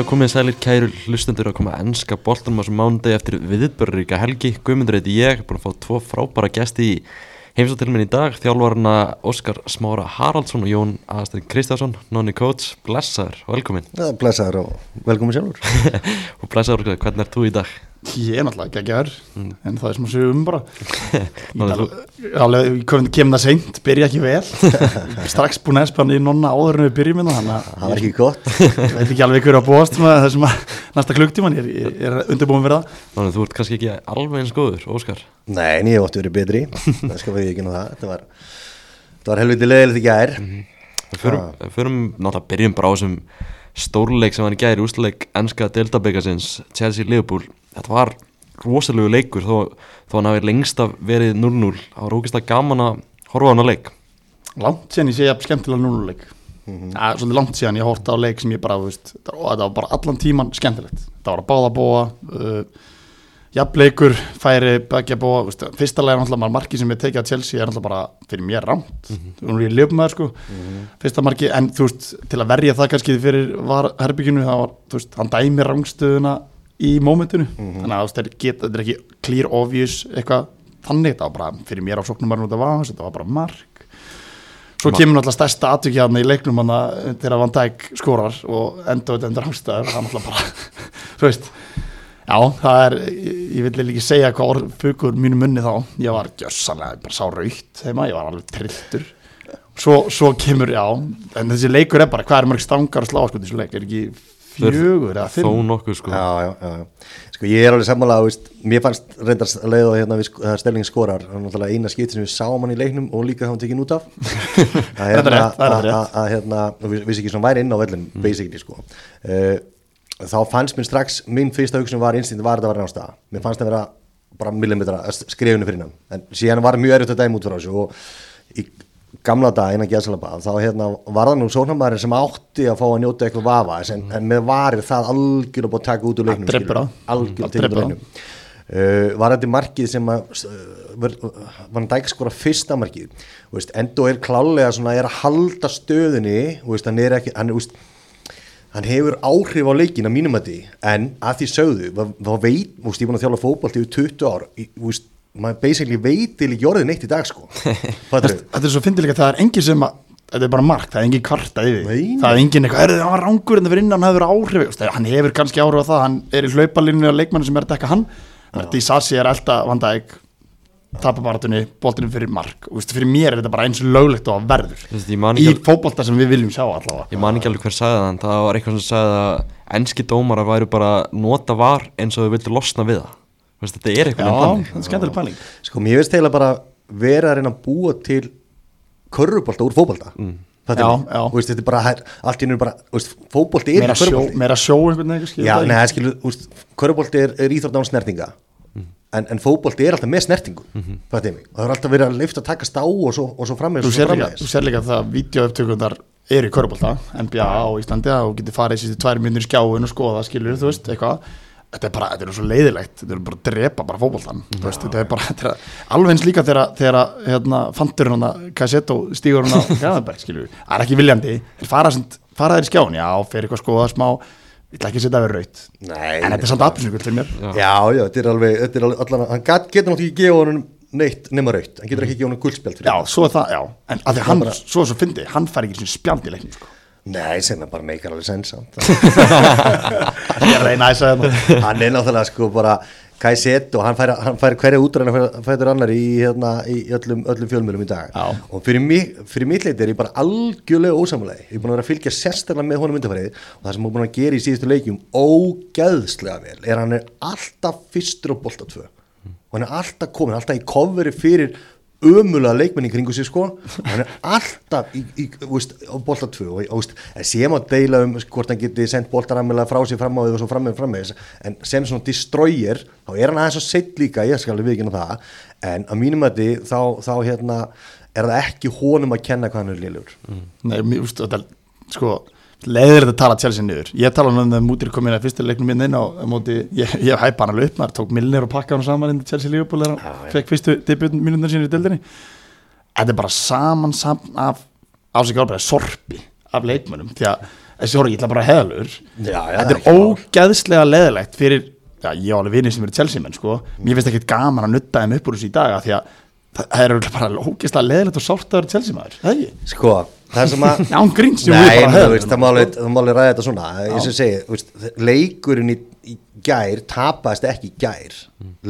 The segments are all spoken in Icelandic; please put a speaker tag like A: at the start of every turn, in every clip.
A: Já, komið sælir kæru hlustundur að koma að ennska boltanum á sem mándegi eftir viðbörríka helgi. Guðmundur heiti ég, búin að fá tvo frábæra gesti í heimsóttil minn í dag. Þjálfarna Óskar Smára Haraldsson og Jón Aðastrin Kristjánsson, nonni coach. Blessaður, velkomin.
B: Ja, blessaður og velkomin sjálfur.
A: og blessaður, hvernig er þú í dag?
C: Ég er náttúrulega ekki að mm. en það er sem að segja um bara Ég kem það seint byrja ekki vel. Strax búin að espanna í nonna áður en við byrjum hérna,
B: þannig að það var ekki gott.
C: ég veit ekki alveg hverju að búast með þessum að næsta klukktíman, ég, ég er undirbúin það.
A: Þannig að þú ert kannski ekki alveg eins góður, Óskar.
B: Nei, en ég ótti verið betri. Það skal við ekki ná það. Þetta var, var helviti leðilegt ekki að er mm -hmm.
A: Við förum náttúrulega byrjum bara á þessum stórleik sem var í gæri úsleik ennska deltabyggasins Chelsea-Liverpool þetta var rosalegu leikur þó, þó hann hafi lengst af verið 0-0 það var ógeðslega gaman að horfa á hann að leik
C: Langt síðan ég segja skemmtilega 0-0 leik mm -hmm. ja, Svolítið langt síðan ég horta á leik sem ég bara veist, það var bara allan tíman skemmtilegt það var að báða búa uh, jafnleikur, færi, begja búa veist, fyrsta leik er náttúrulega marki sem ég tekið að Chelsea er náttúrulega bara fyrir mér rámt mm -hmm. hún er í löfumæður sko mm -hmm. fyrsta marki, en þú veist, til að verja það kannski fyrir var herbygginu, það var, þú veist, hann dæmi rángstöðuna í mómentinu. Mm -hmm. þannig að þetta er ekki clear obvious eitthvað þannig, þetta var bara fyrir mér á sóknum var þetta var bara mark. Svo kemur náttúrulega stærsta aðtökjaðna í leiknum þegar Van Dijk skorar og enda auðvitað endur ástæður það er náttúrulega bara, þú veist. Já, það er, ég vil ekki segja hvað orðfugur mínu munni þá. Ég var gjössanlega, bara sá raukt heima, ég var alveg trilltur svo, svo kemur, já, en þessi leikur er bara, hvað er mörg stangar að slá sko þessu leik, er ekki fjögur eða fimm.
A: Þó nokkuð sko.
B: Já, já, já. sko ég er alveg samanlega mér fannst reyndast að leiða hérna við Sterling skorar, það er eina skipti sem við sáum hann í leiknum og líka þá hann tekið út af.
C: Að hérna
B: að hérna, við vissi ekki svona væri inn á vellin mm. basically sko. Uh, þá fannst mér strax, minn fyrsta hugsun var instinkt var þetta að vera náttúrulega, mér fannst það að vera bara millimetra skrifinu fyrir hann en síðan var mjög erfitt að dæma út frá þessu og í gamla dag innan Gjessalabað þá hérna, var það nú sónamæri sem átti að fá að njóta eitthvað vafa en, en með varir það algjörlega búið að taka út úr leiknum algjörlega til leiknum. Uh, var þetta markið sem að uh, var dæk skora fyrsta markið? Veist, endo er klálega svona, er að halda stöðinni veist, hann er ekki hann, veist, hann hefur áhrif á leikin að mínum að því en að því sögðu þá veit, ég var að þjála fókbalt yfir 20 ár veist maður basically veitil ekki orðin eitt í dag sko.
C: Þetta er svo fyndilega að það er engin sem að þetta er bara margt, það er engin kvarta yfir það er engin eitthvað, er það rángur en það fyrir innan hann hefur áhrif, hann hefur kannski áhrif á það hann er í hlaupalínu á leikmannu sem er að dekka hann. Því Sassi er alltaf vandæg tapabaratunni, bóltunum fyrir mark. Og fyrir mér er þetta bara eins og löglegt og verður. Í fókbólta sem við viljum sjá allavega.
A: Ég man ekki alveg hver sagði það, það var eitthvað sem sagði að enski dómara væru bara nota var eins og þau vildu losna við það þetta er eitthvað
C: Já, þetta er skemmtileg pæling.
B: Sko mér finnst eiginlega bara vera að reyna að búa til körrubólta úr fókbólta mm.
C: Já, já.
B: Veist, þetta er bara, allt í nú bara fókbólti er
C: körubólti Meira sjó einhvern veginn
B: körubólti er, er íþrótt án snertinga. Mm. en, en fókbólti er alltaf með snertingu mm -hmm. það er alltaf verið að leifta að taka stá og svo, og svo frammeðis
C: Þú ser líka að það videoöftökundar er í körubólta NBA á Íslandi og getur farið í tvær minnir skjáin og skoða, skilur, þú veist, eitthvað þetta er bara, þetta er svo leiðilegt þetta er bara að drepa bara fókbóltan þetta er bara, þetta er alveg eins líka þegar, þegar hérna, fantur hérna Kassetto stígur hérna Hjaðarberg, skilju það er ekki viljandi, þeir fara, í skján já, fer eitthvað skoða smá ég ætla ekki að setja það við raut en þetta er samt aðbjörnsvíkul fyrir mér.
B: Já, já, þetta er alveg, þetta er alveg allan, hann getur náttúrulega ekki gefa honum neitt nema raut, hann getur ekki gefa honum guldspjald
C: já, svo er það, já, en að því hann, svo er svo fyndi hann
B: Nei, sem er bara meikar alveg sens
C: Ég reyna að það.
B: Hann er náttúrulega sko bara Kajsett og hann fær, hann fær hverja útræðan að fæður annar í, hérna, í öllum, öllum fjölmjölum í dag.
C: Já.
B: og fyrir, mig, fyrir mitt leiti er ég bara algjörlega ósamlega ég er búin að vera að fylgja sérstaklega með honum myndafærið og það sem hann er búin að gera í síðustu leikjum ógæðslega vel er hann er alltaf fyrstur og bolta tvö. Og hann er alltaf komin, alltaf í kofveri fyrir ömulega leikmenn í kringu sig sko. Hann er alltaf í, í, veist, á bolta 2 og, veist, sem að deila um hvort hann geti sendt boltaramilega frá sig fram á því og svo fram með fram með en sem svona destroyer þá er hann aðeins að setja líka ég skal við ekki ná það. En að mínum að því þá, þá hérna er það ekki honum að kenna hvað hann er liðlur
C: mm. Nei, mér veist þetta sko leiðir þetta að tala Chelsea niður? Ég tala um það mútir komin að fyrsta leiknum minn inn á móti, ég, ég hæpa hann alveg upp maður tók Milner og pakka hann saman inn í Chelsea Liverpool þegar hann fekk fyrstu debutin mínundar sín í deildinni. Þetta er bara saman saman af ásík árbæða sorpi af leikmönum því að þessi horf, ég ætla bara að heðalur þetta er
B: er ekki
C: ógeðslega leðilegt fyrir, já, ég á alveg vinið sem eru Chelsea menn, sko, mér finnst ekkert gaman að nutta þeim upp úr þessu í dag, af því að það er örugglega bara ógeðslega leðilegt og sárt að vera Chelsea maður, það ekki?
B: Sko, það sem að
C: hann gríns
B: það má alveg- ræða þetta svona. Ég sem segi, leikurinn í, í gær tapaðist ekki gær.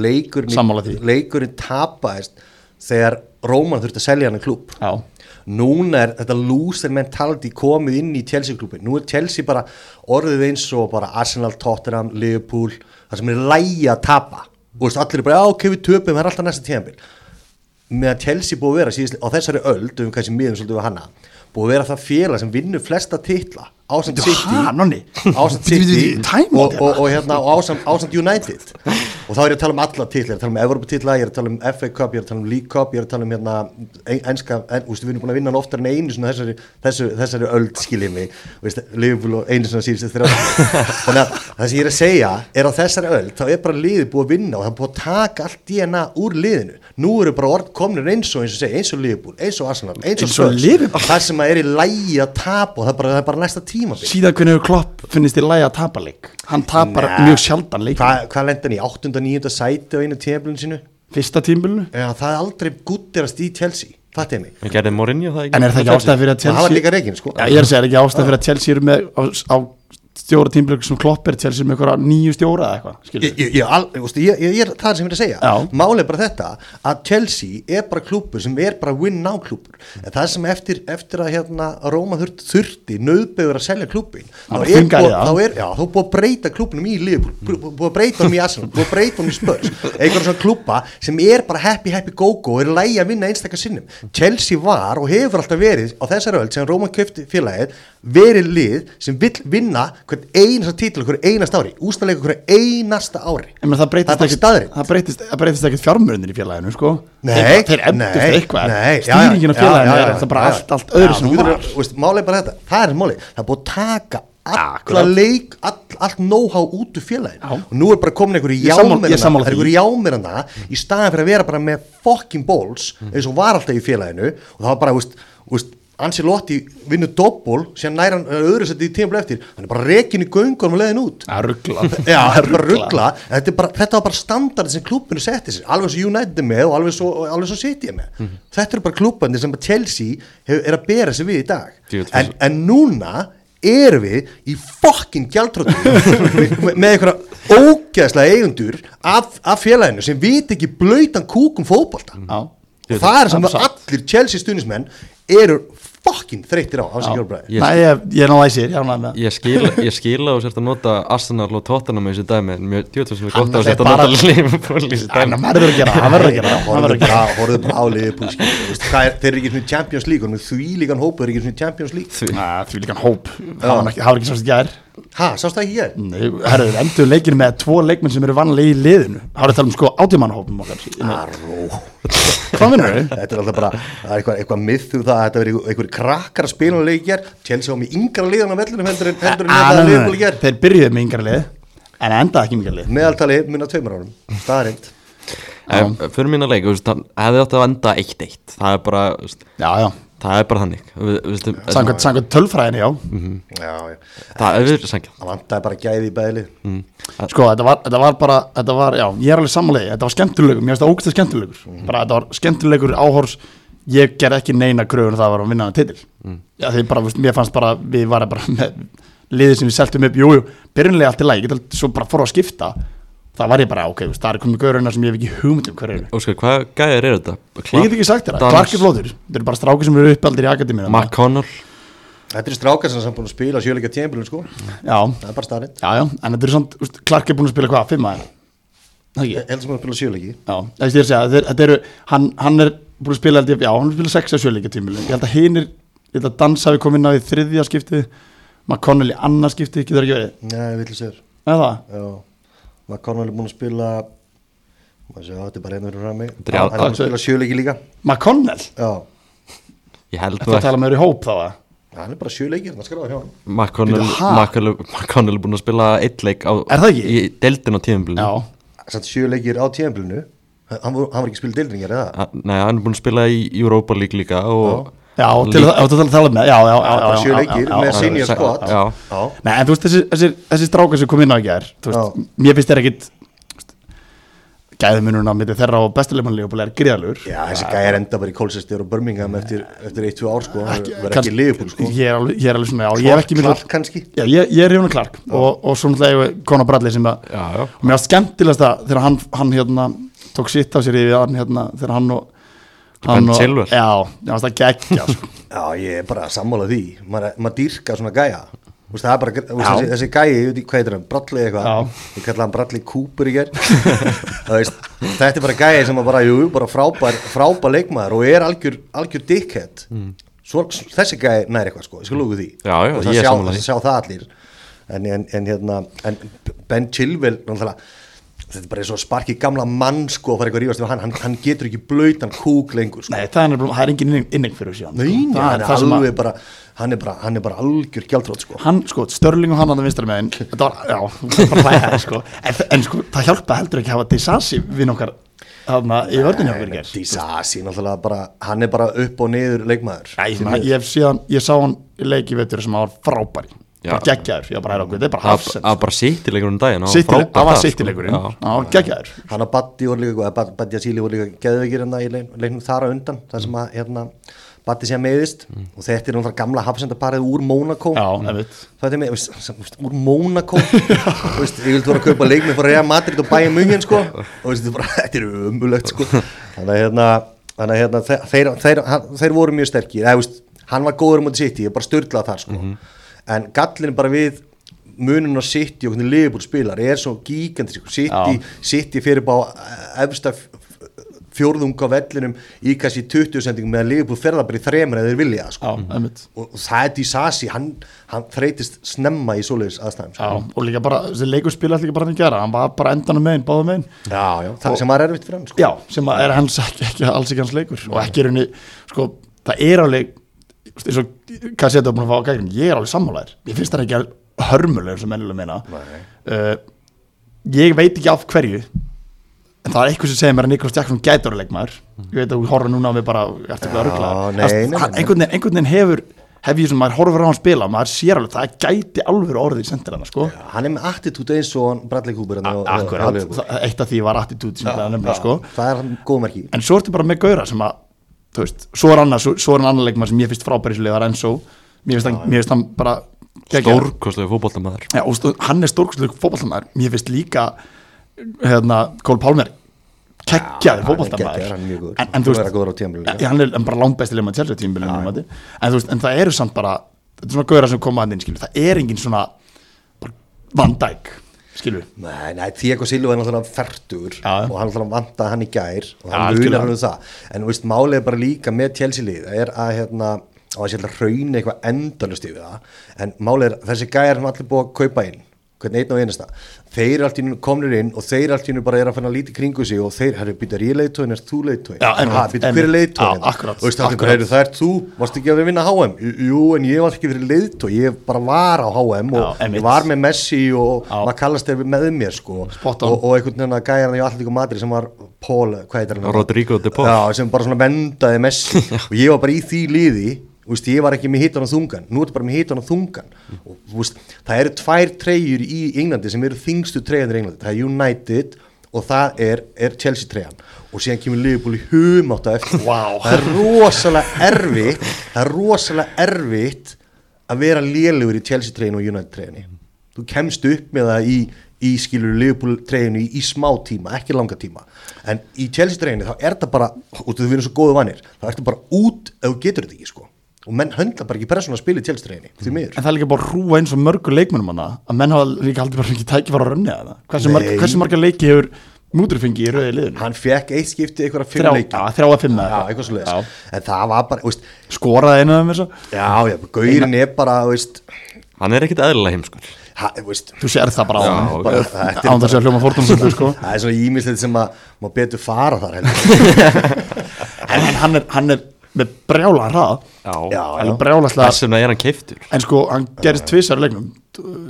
B: Leikurinn,
C: því.
B: í, leikurinn tapaðist þegar Róman þurfti að selja hann klúb
C: Já,
B: Núna er þetta loser mentality komið inn í Chelsea klúbin Nú er Chelsea bara orðið eins og bara Arsenal, Tottenham, Liverpool Það sem er lægi að tapa. Og allir er bara, ok, við töpum, það er alltaf næsta tíðanbíl meðan Chelsea búið að vera síðast, á þessari öld, um kannski miðum svolítið við hana búið að vera það félag sem vinnur flesta titla ásand City ásand City og,
C: hérna.
B: og, og, hérna, og ásand, ásand United og þá er ég að tala um alla titla ég er að tala um Evropa-titla, ég er að tala um FA Cup ég er að tala um League Cup, ég er að tala um hérna, ein- enska, en, ústu, við erum búin að vinna hann oftar en einu svona þessari, þessu, þessari öld skiljið mig, Liverpool og einu svona síðustu þrjá. Þannig að það sem ég er að segja er á þessari öld þá er bara liðið búið að vinna og það er búið að taka allt DNA úr liðinu. Nú eru bara orð komnir eins og eins og segja eins og Liverpool, eins og Arsenal, eins og,
C: og
B: Spurs.
C: Liverpool?
B: það sem að er í lægi að tapa og það er bara, það er bara næsta tímabil.
C: Síðan hvernig Klopp finnist í lægi að tapa leik? Hann tapar mjög sjaldan leik.
B: Hva, hvað lenda hann í? 8. og 9. sæti á einu tímabilinu sínu.
C: Fyrsta tímbilinu
B: Já, það er aldrei guttirast í Chelsea. Það mig.
A: En gerði Mourinho það ekki?
C: en er það ekki ástæða fyrir að
B: og það var
C: Chelsea
B: líka reygin sko.
C: Já, ég er að segja, er ekki ástæða fyrir að Chelsea eru með á, á stjóra tímbilinu sem Klopp er Chelsea með eitthvað nýju stjóra eða eitthvað
B: Ég, er það sem ég er að segja. Málið er bara þetta að Chelsea er bara klúpur sem er bara win now klúpur en það sem eftir, eftir að hérna, Róma þurfti, þurfti nöðbegur að selja klúpin þá er, búið, að breyta klúpinum í Liverpool búið að breyta honum í Arsenal, búið að breyta honum í Spurs. Einhverjum svona klúpa sem er bara happy happy go go og er lægi að vinna einstakar sinnum. Chelsea var og hefur alltaf verið á þessari öll sem Róma köfti félagið verið lið sem vill vinna hvern einasta títil hvern einasta ári ústalega hvern einasta ári.
C: En það breytist
B: staðreynd.
C: það breytist, breytist ekkert fjármörunir í félaginu sko.
B: Nei,
C: þeir,
B: nei,
C: eitthvað. stýringin á
B: já,
C: er alltaf bara allt, allt öðru sem
B: þú
C: hún var
B: Málið er bara þetta, það er málið. Það er búið að taka alla leik all, allt know-how út úr
C: Já.
B: og nú er bara komin einhverju er
C: því.
B: einhverju jámirana í staðan fyrir að vera bara með fucking balls eins og var alltaf í félaginu. Og það var bara, veist Ancelotti vinnur doppul sem næra öðru seti í tímafél eftir. Hann er bara rekin í göngunum og leiðin út.
C: Að ruggla
B: þetta þetta, var bara standard sem klúbinu setti sér alveg svo United með og alveg svo, alveg svo City með.
A: Mhm.
B: þetta eru bara klúbandi sem Chelsea hef, er að bera sig við í dag. En, en núna erum við í fucking gjaldróttu með, með einhverja ógeðslega eigundur af, af félaginu sem vit ekki blöytan kúkum fótbolta.
C: Já.
B: og það er sem að allir Chelsea stuðnismenn eru fucking þreyttir á hjálpræði
A: Ég-
C: Nei, ég, ég er ég er náða með
A: Ég skil, ég skil á sért að nota Arsenal og Tottenham í þessu dæmi en mjög djúið sem er gott á
C: Annars
A: sért
C: er
A: að nota Liverpool í þessu
C: Hann
A: dæmi.
C: verður að gera, hann verður að gera hann verður
B: horfðu
C: að gera
B: bara, á liðið þeir eru ekki svona Champions League og með því líkan hópu er ekki svona Champions League.
A: Því-
C: líkan hóp. Það var ekki, það sást í gær.
B: Ha, sástu það ekki ég?
C: Nei, herrðu, endur leikir með tvo leikmenn sem eru vanlega í liðinu. Það var að tala um sko átjumanahópum okkar.
B: Aró
C: Hvað minnur þau?
B: þetta er alltaf bara, það er eitthvað, eitthvað myth um það að þetta verið einhverjum krakkar að spila leikjar Chelsea á með yngra liðan á vellunum heldur en heldur en
C: Ah,
B: þetta
C: nei.
B: ger
C: Þeir byrjuðu með yngra lið En endaði ekki með yngra lið.
B: Meðaltali munna tveimur árum. Staðarind
A: Ef- Fyrir mín að leika, hefði að enda 1-1 Það er bara,
C: Já, já,
A: það er bara þannig. Við veistum,
C: samkvæmt samkvæmt tölfræðinni, já.
B: Já, já.
A: Það er við sangjað
B: það vantaði bara gæði í bæðlið
A: Mm.
C: Sko, þetta var, þetta var bara, þetta var, já, ég er alveg samanlega Þetta var skemmtilegur, mér finnst það ógæslega skemmtilegur. Bara þetta var skemmtilegur áhors Ég ger ekki neina kröfun það var að vinna hann titil. Já, því bara, veist, mér fannst bara Við varum bara með liðið sem við seltum upp. Jú, jú, byrjunlega allt í alveg svo bara fór að skipta. Það var ég bara, ok, veist, það er komið gaurina sem ég hef ekki hugmynd um hver eru.
A: Óskar, hvað gæðir er þetta?
C: Ég get ekki sagt það, Clark er flóður Þetta eru bara strákir sem eru uppaldir í akademíu
A: McConnell
B: þetta er strákar sem er búin að spila sjöleika tímabílun sko.
C: Já,
B: það er bara staðarind
C: já, já, en þetta samt, veist, Clark er búin að spila hvað, fimm aðeins Það ekki?
B: heldur sem að spila sjöleiki.
C: Já, það er að segja, þetta er- þetta eru, hann, hann er búin að spila, held ég, já, hann er spila sex að sjöleika tímulin, ég held að hinn er, ég held að Dans hafi komið inn á í þriðja skipti, McConnell í annað skipti, getur ekki verið,
B: nei, vill sér.
C: Eða
B: já. McConnell er búin að spila maður sé, þetta er bara hérna fyrir fram mig
A: Þetta er
B: hann er búin að spila sjöleiki líka.
C: McConnell,
B: já,
A: Ég held
C: þetta
A: nú
C: að tala með þér í hóp þá að,
B: hann er bara sjöleiki hann skráði hjá hann
A: McConnell, er búin að spila eitt leik á,
C: Er það ekki?
A: Í deildin á
B: satt sjöleikir á tímabilinu hann, var- hann var ekki spilað deildringar eða
A: Nei, hann er búin að spila í Europa League líka og
C: Já, til að tala með Já, já, já, já,
B: sjö
C: já,
B: leikir
C: já,
B: með
C: já,
B: senior
A: já,
B: squad.
A: já.
B: Já.
C: Nei, en þú veist, þessi, strákar sem kom inn á ekki er veist, Mér finnst þeir ekkit Gæðumununa mitt þeirra og bestuleikmannlega er gríðalur
B: Já, þessi gæjar enda bara í Colchester og Birmingham eftir, eftir 1-2 ár sko, hann verður ekki liðbúl sko.
C: Ég er alveg, ég er alveg svona, já, ég hef ekki
B: Clark kannski?
C: Já, ég, ég er Jónu Clark og, og svo náttúrulega Conor Bradley sem að
A: Já, já.
C: og mér tók sitt af sér yfir hann hérna, þegar hann og hann og. Já, já, það geggja sko.
B: Já, ég er bara að sammála því. Maður mað dýrka svona gæja. Þú veist, það er bara,
C: Já.
B: þessi, þessi gæji, ég veit ekki hvað heitir hann, Bradley eitthvað. Ég kalla hann Bradley Cooper í ger veist, Þetta er bara gæji sem að bara, jú, bara frábær, frábær leikmaður og er algjör, algjör dickhead. Svo, Þessi gæji næri eitthvað sko, ég skal lúku því.
A: Já, já,
B: Og
A: ég er
B: það sjá, sjá það allir. En, en, en hérna, en Ben Chilwell, náttúrulega Þetta er bara eins og sparki gamla mann sko að fara eitthvað að við hann, hann, hann getur ekki blöytan kúk lengur sko.
C: Nei, það er, er engin inning, fyrir þessu
B: Nei, nei,
C: það
B: hann
C: er
B: er
C: að
B: alveg bara hann er bara, hann er bara algjör gjaldrótt sko.
C: hann, sko, Störling og hann að það vinstra megin þetta var, já, það var bara hlæða sko. en, en sko, það hjálpa heldur ekki að hafa Disasi við nokkar þarna í vörðinu
B: Disasi náttúrulega bara hann er bara upp og niður leikmaður Því
C: ég, ég, síðan, ég sá hann í leiki veitur sem hann var frábæri geggjaður, ég var bara, þetta er bara
A: Það
C: hafsend
A: var bara sittileikur um daginn hann var
C: City-
A: frábær
C: það var
A: sko.
C: geggjaður.
B: Hann og Batti voru líka Batti Asíli voru líka geðveikir hérna í leik- leiknum þar á undan þar sem að hérna Batti sé að meðist og þetta er náttúrulega gamla hafsendaparið úr Mónakó. Það er úr Mónakó. Þú veist, ég vildi voru að kaupa leikmið fyrir Real Madrid og bæja mungin sko. Og veist, þetta er umulögt sko. Þannig að hérna, þannig að hérna þeir, þeir, þeir, hann- þeir voru mjög sterkir. Hann var góður um að City, ég er bara störlað þar sko en gallin bara við munun á City og hvernig Liverpool spilar er svo City,
C: Já.
B: City fyrir bara efsta fjórðung á vellinum í kannski 20 sendingum meðan Liverpool ferða bara í þremur eða þeir vilja sko.
C: Já, einmitt
B: og, og það er Disasi, hann, hann þreytist snemma í svoleiðis aðstæðum sko.
C: Og líka bara, þessi leikur spila líka bara hann að gera hann var bara endanum megin, báðum megin
B: já, já, það sem var erfitt fyrir hann sko.
C: Já, sem að er hans ekki, ekki alls ekki hans leikur og ekki er henni, sko, það er alveg eins og hvað setja búin að fá á gækinn, ég er alveg sammálaður. Ég finnst það ekki hörmulegur sem mennilega meina. Uh, ég veit ekki af hverju en það er eitthvað sem segir mér að Niklas Jackson gætur að leikmaður, ég veit að þú horfir núna á mig bara einhvern veginn, hefur hef ég sem maður horfir á hann spila maður sér alveg, það gæti alveg orðið í sendirana sko,
B: hann er með attitút eins og Bradley Cooper hérna
C: akkurat. Eitt af því var attitút sem það nefnilega sko.
B: Það er hann góð merki.
C: En svo ertu bara með gauðra sem að þú veist, svo er annað, svo, svo er hann annar leikmann sem ég finnst frábærislega, það er Enzo. Mér finnst hann, mér finnst hann bara geggjaður.
A: Stórkostlegu fótboltamæður
C: Já, og stó- hann er stórkostlega fótballtamaður mér finnst líka hérna, Cole Palmer keggjaði
B: góður.
C: en, en þú
B: að
C: ja, hann er bara langbæsti leikmann Chelsea tímbilinu en, þú veist, en það eru samt bara þetta er svona gauðra sem koma að inn skilur. það er engin svona bara, Skilur
B: Nei, nei, Diego Silva er náttúrulega færtur
C: Já.
B: og hann náttúrulega vantaði hann í gær og hann
C: algjörlega.
B: munar hann um það. En þú veist, málið er bara líka með Chelsea lið er að hérna, á að sérlega hrauni eitthvað endalust yfir það. En málið er þessi gæjar sem allir búið að kaupa inn. Hvernig einn og einasta þeir allt í nú komnir inn og þeir allt í nú bara er að finna lítið kringu sig og þeir, herru, býtar ég leiðtóin, er þú leiðtóin? Hver er leiðtóin? Og það er þú, varst ekki að vinna HM? Jú, en ég var ekki verið leiðtói, ég bara var á HM og
C: Já, einmitt.
B: ég var með Messi og
C: Já.
B: maður kallast þeir með mér sko og, og einhvern veginn að gæja hann í Alltíku Madrid sem var Paul, hvað heitir hann?
A: Rodrigo de Paul.
B: Já, sem bara svona vendaði Messi og ég var bara í því liði þú veist, ég var ekki með hitan og þungan. Nú ertu bara með hitan og þungan. Og þú veist, það eru tvær treyjur í Englandi sem eru þingstu treyjanir í Englandi. Það er United og það er, er Chelsea treyjan og síðan kemur Liverpool í humátt á eftir.
C: Vá.
B: það er rosalega erfitt það er rosalega erfitt að vera lélugur í Chelsea treyjun og United treyjunni þú kemst upp með það í, í skilur Liverpool treyjunni í, í smá tíma, ekki langa tíma. En í Chelsea treyjunni þá er það bara og þú verður svo góðu vanir, þá ertu bara út ef þú getur þetta ekki sko og menn höndla bara ekki persónu að spila í treyjunni því miður.
C: En það er líka bara að rúa eins og mörgur leikmennum hana að menn hafa líka aldrei bara ekki tæki fara að rönni að það. Hversu, marg, hversu marga leiki hefur mútur fengi í rauði liðinu?
B: Hann fekk eitt skipti eitthvað fimm
C: Þrjá-
B: leiki.
C: já, þrjá að fimm eða
B: já,
C: eitthvað.
B: eitthvað svo
C: Já.
B: en það var bara, veist,
C: skoraði einu af þeim þessu
B: já, já, gaurin er bara veist,
A: Hann er ekkit
B: ha, veist
C: þú sér það bara á hann
B: er
C: án þess að hljóma fórtumsöldu sko.
B: það er svona ímislegt sem að má betur fara þar
C: en hann, er, hann er með brjála hrað hann
A: Þess vegna er hann keiftur.
C: En sko hann gerist tvisar í leiknum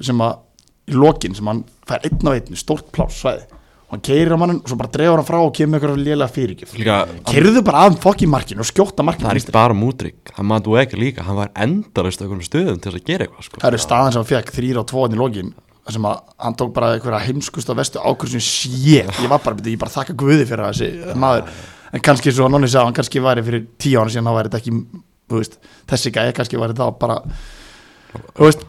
C: sem að í lokin sem hann fær einn á einn stórt pláss svæði hann keirir á mannin og svo bara dreifur hann frá og kemur eitthvað lélega fyrirgjöf. Keirðu bara að fokki markinu og skjóta markinu
A: það er ekki bara mútrik Það maður þú ekki líka, hann var endalist okkur stöðum til að gera eitthvað sko.
C: það eru staðan sem hann fekk þrýra og tvoðin í lokin sem að hann tók bara einhverja heimskust og vestu ákvörðsum sér ég var bara, ég bara þakka guði fyrir þessi maður en kannski svo Nonni sagði, hann kannski væri fyrir tíu ára síðan þá væri þetta ekki, þú veist þessi gæði kannski væri þá bara þú veist,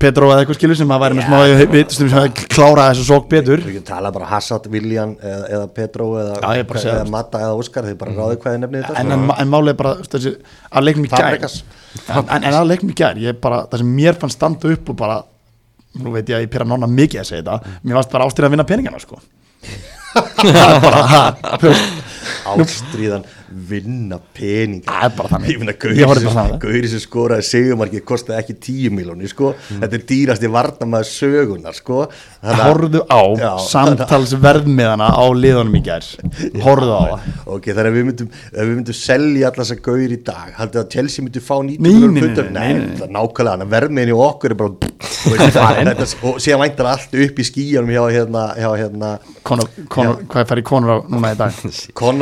C: Petro eða eitthvað skilur sem að væri með smá vitustum sem að klára þessu sók betur.
B: Við getum talað bara Hassad, Viljan eða, eða Petro eða,
C: Já,
B: eða
C: það.
B: Matta eða Óskar þið bara ráðu hvað þið nefnið þetta
C: en, en, en málið er bara þú þessi, að leiknum í gær. En, en, að leiknum í gær bara, það sem mér fannst standa upp og bara nú veit ég að ég pyrra nonna mikið að segja þetta mér fannst bara ástyrða að vinna peningana sko. Það er bara þú veist,
B: Ástríðan vinna pening.
C: Það er bara þannig.
B: Gauri sem skoraði segumarkið kostaði ekki 10 miljónir sko. Þetta er dýrasti varnamaður sögunar sko. Að-
C: horfðu á
B: Já,
C: samtalsverðmiðana á liðunum í gær. Horfðu á. Það
B: Ok, þannig að við myndum, við myndum selja allar þessar gaur í dag Haldið að Chelsea myndi fá 90
C: Nei,
B: nákvæmlega að verðmiðin í okkur er bara Og síðan væntar allt upp í skíjanum hjá hérna, hérna
C: hvað er færið konur á núna í dag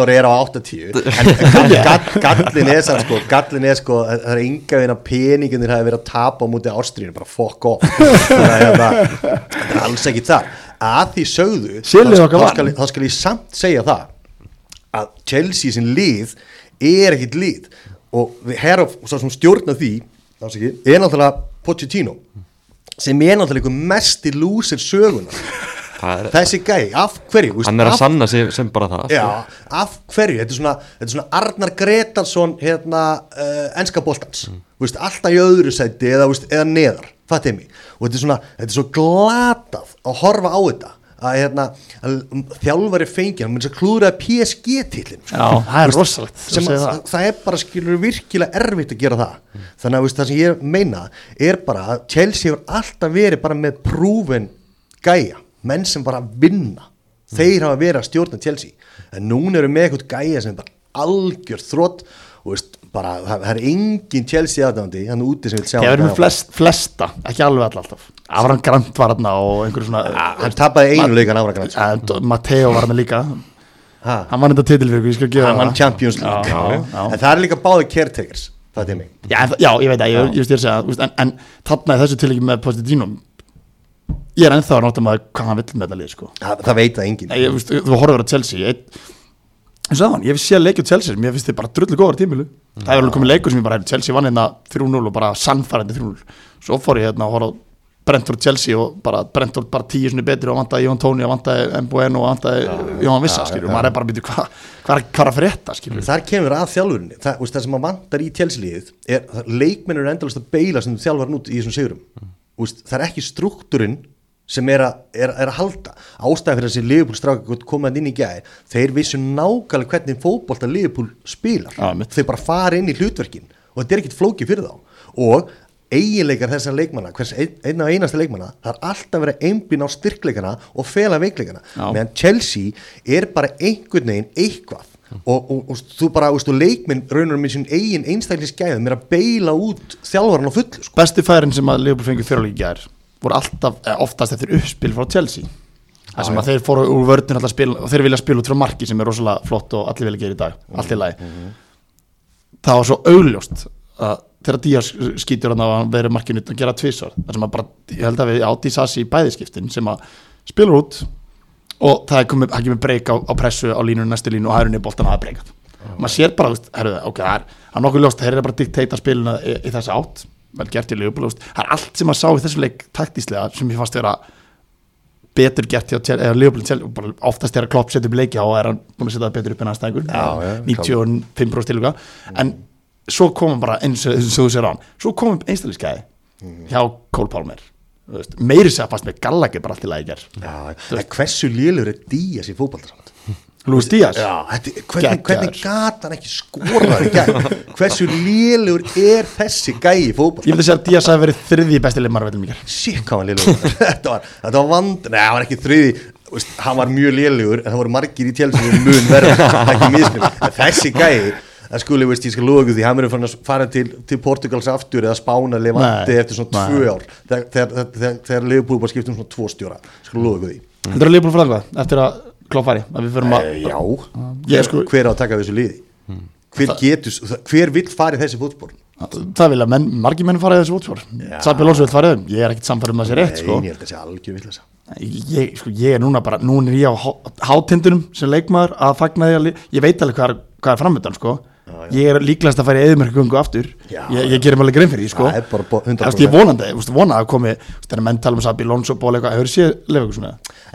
B: Connor er á 80 en gall, gall, gallin er sann sko gallin er sko, það er ynga veginn að peninginir hafi verið að tapa á múti ástríðinu bara fuck off. Það er, hérna, það er alls ekki það. Að því sögðu þá, skal, þá skal ég samt segja það að Chelsea sin lið er ekkit lið. Og svo sem stjórna því er náttúrulega Pochettino sem er náttúrulega einhver mesti lúsir söguna
A: er,
B: þessi gæi, af hverju veist,
A: Hann er að
B: af
A: sanna sig sem bara það sko.
B: Já, af hverju, þetta er svona, þetta er svona Arnar Gretarsson hérna, uh, enska boltans, mm. veist, alltaf í öðru sæti eða, veist, eða neðar, fattið mig og þetta er svona, þetta er svo glatað að horfa á þetta að, hérna, að þjálfari fengið, hann myndi að klúðraði PSG-tillin
C: já, það er
B: það.
C: það.
B: er bara skilur virkilega erfitt að gera það þannig að veist, það sem ég meina er bara að Chelsea hefur alltaf verið bara með prúfin gæja menn sem bara vinna. Þeir hafa verið að stjórna Chelsea. En núna eru með eitthvað gæja sem er bara algjör þrótt og veist, bara, það, það er engin Chelsea aðdándi hann úti sem vil sjá
C: með
B: þetta.
C: flest, flesta, ekki alveg all alltaf. Afran Grant var þarna og einhverju svona
B: hann tapaði einu leikan árakann
C: uh, Matteo var þarna líka.
B: Ha,
C: Hann vann þetta titil fyrir, ég skal gefa
B: hann
C: það.
B: vann Champions League.
C: Já, já, já.
B: en það er líka báði caretakers það er
C: Já, já, ég veit að, ég, ég veist ég að segja en, en þarna í þessu tilíki með Pochettino Ég er ennþá að nota maður hvað hann vill með þetta lið sko.
B: það, það veit það engin
C: Nei, ég, veist, Þú horfður á Chelsea ég, ég sagði hann, ég hef séð leikjum Chelsea mér finnst þið bara drullu góður tímilu það er alveg komið leikur sem ég bara hefði Chelsea vann hérna 3-0 og bara sannfærandi 3-0 svo fór ég hérna að horfa Brentford Chelsea og bara Brentford bara tíu sinni betri og vantaði Jón Tóni og vantaði Mbueno og vantaði Jón Vissa og maður er bara að byrja hvað hva, hva er að frétta skilur
B: þar kemur að þjálfurinni það, það sem maður vantar í tjelsliðið er að leikmennur er endalast að beila sem þjálfar nút í þessum sigurum. Veist, það er ekki struktúrin sem er að, er, er að halda. Ástæðan fyrir þessi Liverpool stráka komaðan inn í gæði þeir vissu nákvæmlega hvernig fótbolta Liverpool spilar.
C: Já, mitt.
B: þeir bara fara inn í hlutverkin og þetta er ekkit flóki fyrir þá. Og eiginleikar þessar leikmanna hvers ein, einn af einasta leikmanna það er alltaf verið að einblýna á styrkleikana og fela veikleikana. Meðan Chelsea er bara einhvern veginn eitthvað. Og, og, og þú bara, veist, og leikminn raunur með sín eigin einstaklisgæðum er að beila út þjálfaran á fullu sko.
C: bestu færin sem að Liverpool fengið fyrirlíki gær voru alltaf, oftast eftir uppspil frá Chelsea. Það sem að þeir fóru úr spil og þeir vilja spila út frá marki sem er rosalega flott og allir vilja gera í dag, allt í lagi. það var svo augljóst að þegar Díaz skýtur hann á að vera markinu að gera tvisvar, það sem að bara ég held að við átti Sassi í bæðiskiptin sem að spilur út og það það kemur breyk á, á pressu á línunum næstu línu og hægrunni boltan að breykat maður sér bara, herruðu, ok, það er nokkuð ljóst, þeir eru bara að dikteita spiluna í, í þessu átt, vel gert í veist, það er allt sem maður sá í þessu leik taktíslega sem ég fannst vera betur gert hjá Liverpool Chel- bara oftast þegar Klopp setja upp leiki á er hann búin að setja það betur upp en aðstæðingur
B: Já, já,
C: 95% til okkar en svo komum bara eins og og þú sér á hann svo komum einstæðliskeiði hjá Cole Palmer Þú veist, meiri að fannst með Gallagher bara allt í
B: en hversu lélur er Díaz í fótbolta samt?
C: Luis Díaz.
B: Já, þetta, hvernig, hvernig gat hann ekki skorað í gæð hversu lélur er þessi gæi í
C: ég myndi segja að Díaz hafi verið þriði besti leimar vellum ger
B: Sýk hvað hann lélugur þetta var, þetta var vand, nei, hann var ekki þriði veist, hann var mjög lélugur en það voru margir í tjálsum misnum en þessi gæi, það skuli veist, ég skal loka því, hann verður fara til, til Portugals aftur eða Spána levandi eftir svona tvö ár. Þegar, þegar, þegar, þegar Leopold bara skipt um svona tvo stjóra skal loka því.
C: Heldur að Leopold fyrir eitthvað eftir að Klopp færi að við förum að
B: Eh, Já,
C: Ég sko-
B: hver á að taka þessu liði? Hver getur, hver vill fara í þessi fótspor?
C: Það vilja menn, margir menn fara í þessu útspór Sabi Lóns vil fara í þeim, ég er ekkit samfærum að það sé rétt sko.
B: Ég það vill
C: ég, sko, ég er núna bara, núna er ég á há- hátindunum sem leikmaður að fagna því að ég veit alveg hvað er, hvað er framöndan sko. Ég er líklegast að fara í eðumörkungu aftur
B: Já,
C: ég, ég gerir alveg grein fyrir því sko.
B: Það er bara bo- 100%
C: Eftir, ég vonandi, veist, vona að komi þegar menn tala um Sabi Lóns og ból eitthvað hefur séð eitthvað svona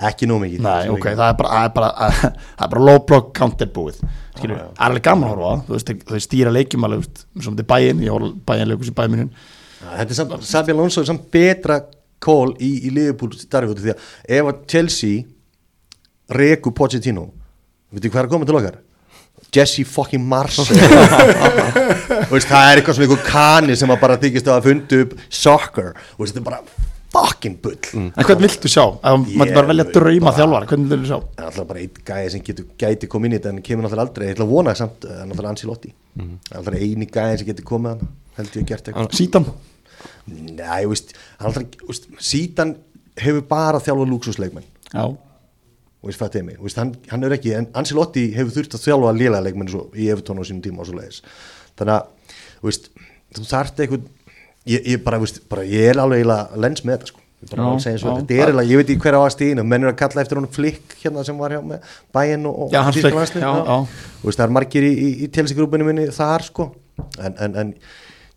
B: Ekki nóg mikið
C: Nei,
B: Svo
C: ok,
B: mikið.
C: það er bara, það er bara, það er bara low block counter búið
B: Já, já.
C: það er alveg gaman að horfa það, þau stýra leikjum alveg, sem þetta er bæinn, ég horf bæinn leikus í
B: Já, er samt, Sabi Alonso er samt betra kól í, í út af því að ef að Chelsea reku Pochettino veitir hvað er að koma til okkar? Jesse fucking Þú veist, það er eitthvað svona einhver kani sem að bara þykist að fundu upp soccer. Og þetta er bara fucking bull.
C: En hvern viltu sjá?
B: Ég
C: maður bara velja að drauma þjálfara, hvern viltu sjá?
B: Alltaf bara einn gæði sem getur, gæti komið inn í þetta en kemur náttúrulega aldrei, ég ætla að vona það samt náttúrulega Ancelotti,
C: Mhm.
B: það er alltaf eini gæði sem getur komið hann, held ég að gert eitthvað.
C: Sítan?
B: Nei, þú veist, alltaf, veist, sítan hefur bara þjálfa lúksusleikmenn
C: Já,
B: og veist, fattiði mig, hann, hann er ekki en Ancelotti hefur þurft að þjálfa lélega leikmenn í Evertón á sínum tíma og svo leiðis þannig að, veist, þú þarft eitthvað ég, ég bara, veist, bara ég er alveg lens með þetta, sko. Ég að
C: já.
B: þetta. Er eiginlega, ég veit ekki hver á að stíðinu menn er að kalla eftir honum flikk hérna sem var hjá með bæinn og, veist, það er margir í, í, í telsigrúpinu minni þar, sko. En, en, en,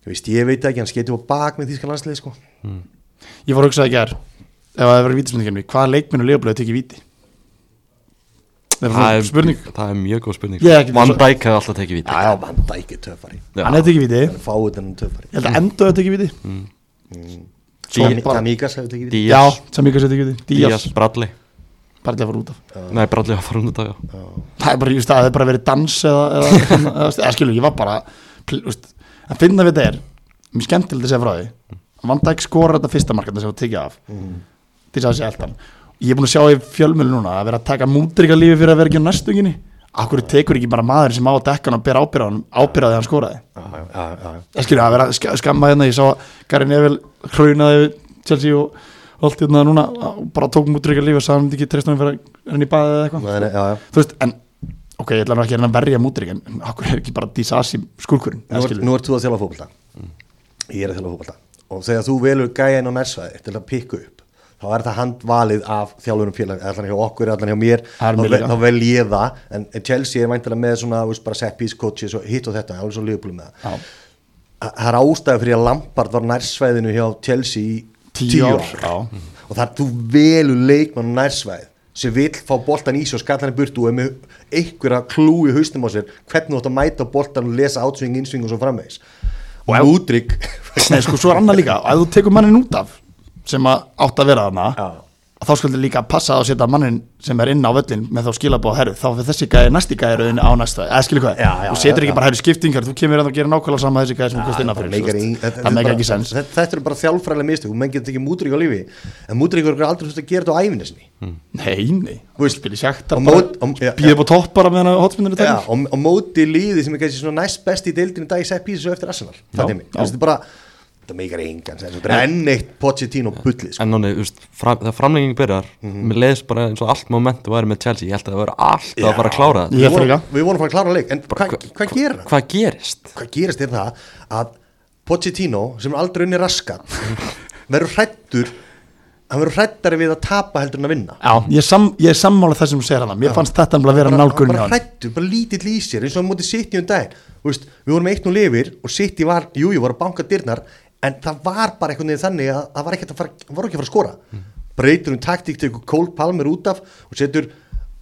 B: veist, ég veit ekki, hann skeiti á bak með þýska landslið, sko.
C: Ég var að hugsa það ekki er ef það hefur verið vítismyndingarni, hvaða leikminn og leifblöð tekið víti? Það er
A: Það er,
C: spurning?
A: það er mjög góð spurning.
C: Er
A: Van Dijk hefði alltaf tekið víti.
B: Já, já, hann dækir töffari.
A: Já.
C: Hann hefði tekið
B: fáið þennan töffari.
C: Ég held að enda að tekið víti. Svo
B: Tam-
C: bara-
B: Tamíkas hefur tekið
A: Díaz,
C: Já, ykkur sem tekið víti.
A: Díaz, Bradley.
C: Að fara út af.
A: Nei, Bradley var farin út af, já.
C: Það er bara, just, það er bara verið dans eða, skilur, ég var bara að finna við þetta er mjög skemmtilegt að segja frá því Van Dijk skorar þetta fyrsta markanda sem var tekið af til þess að segja eldan ég er búin að sjá í fjölmjölu núna að vera að taka mútrika lífi fyrir að vera ekki á næstunginni Akkur tekur ekki bara maður sem á að dekka hann og bera ábyrðaði hann
B: já.
C: ég skilur að vera að sk- skamma hérna ég sá að Gary Neville hrunaði Chelsea og allt hérna núna og bara tók mútrika lífi og sagði hann ekki hann fyrir að henni baðið eða eitthvað. Þú veist, en ok, ég ætla ekki að að verja mútrik en okkur er ekki bara Disasi skurkurinn
B: Nú, er, ert þú að þjála fótbolta. Ég er að þjála fótbolta. Og þegar þú velur gæjan á nærsvæði til að pikka upp þá er það handvalið af þjálfurum félag allan hjá okkur, allan hjá mér.
C: Er
B: þá, vel, ég það en Chelsea er væntalega með svona veist, bara set piece coaches og hitt og þetta alveg svo liðbúlu með það. Það er ástæði fyrir að Lampard var nærsvæðinu hjá Chelsea í
C: Tíu ár,
B: og það er þú velur leikmann nærsvæð sem vill fá boltan í sig og skalla hann í burtu og er með einhverja klú í haustum á sér hvernig þú átt að mæta boltan og lesa átsving, insving og svo framvegis. Og útrygg
C: Nei, sko, svo er annað líka, ef þú tekur mannin út af sem átt að vera þarna
B: Já.
C: þá skaldur líka passa að setja mannin sem er inn á völlin með þá skilabóð herru, þá fyrir þessi gæði næsti gæði rauðin á næsta. Eða skilur hvað, þú setur ekki bara herru skiptingar, þú kemur að það gera nákvæmlega sama þessi gæði sem þú kost innan fyrir,
B: meikar
C: þú
B: í-
C: veist.
B: þetta-
C: það meikar
B: er
C: ekki sens.
B: þetta eru bara þjálfræðilega mistök. Menn getur ekki mútrygg á lífi. En mútrygg er aldrei þurft að gera þetta á æfinni sinni.
C: Nei, nei,
B: á mót- á- já,
C: býða á topp bara er
B: Já,
C: tekið
B: og, móti líði sem er svona næst best í deildinu dag í
C: Já,
B: það
C: já.
B: meikar engan sens, þetta er enn eitt Pochettino bullið sko.
A: En náni, þú veist, fram, þegar framlenging byrjar Mér leiðist bara eins og allt momentu væri með Chelsea. Ég held að það væri alltaf að fara að klára þetta.
B: Við
C: það
B: vorum, við vorum að fara að klára leik. En hvað hva gerir hann?
A: Hvað gerist?
B: Hvað gerist er það að Pochettino sem er aldrei unni raskat verður hrættur hann verður hrættari við að tapa heldur en að vinna.
C: Já, ég sam, ég sammála þessum sem segir hana. Mér fannst þetta að vera nálgunni á
B: bara
C: hann
B: hrættur, bara lítill í sér eins og á móti City um daginn. Þú veist, við vorum eitt nú lifir og City var, jú, jú, var að banka dyrnar en það var bara einhvern veginn þannig að það var ekki að fara, ekki að fara að skora. Breytur um taktík til Cole Palmer út af og setur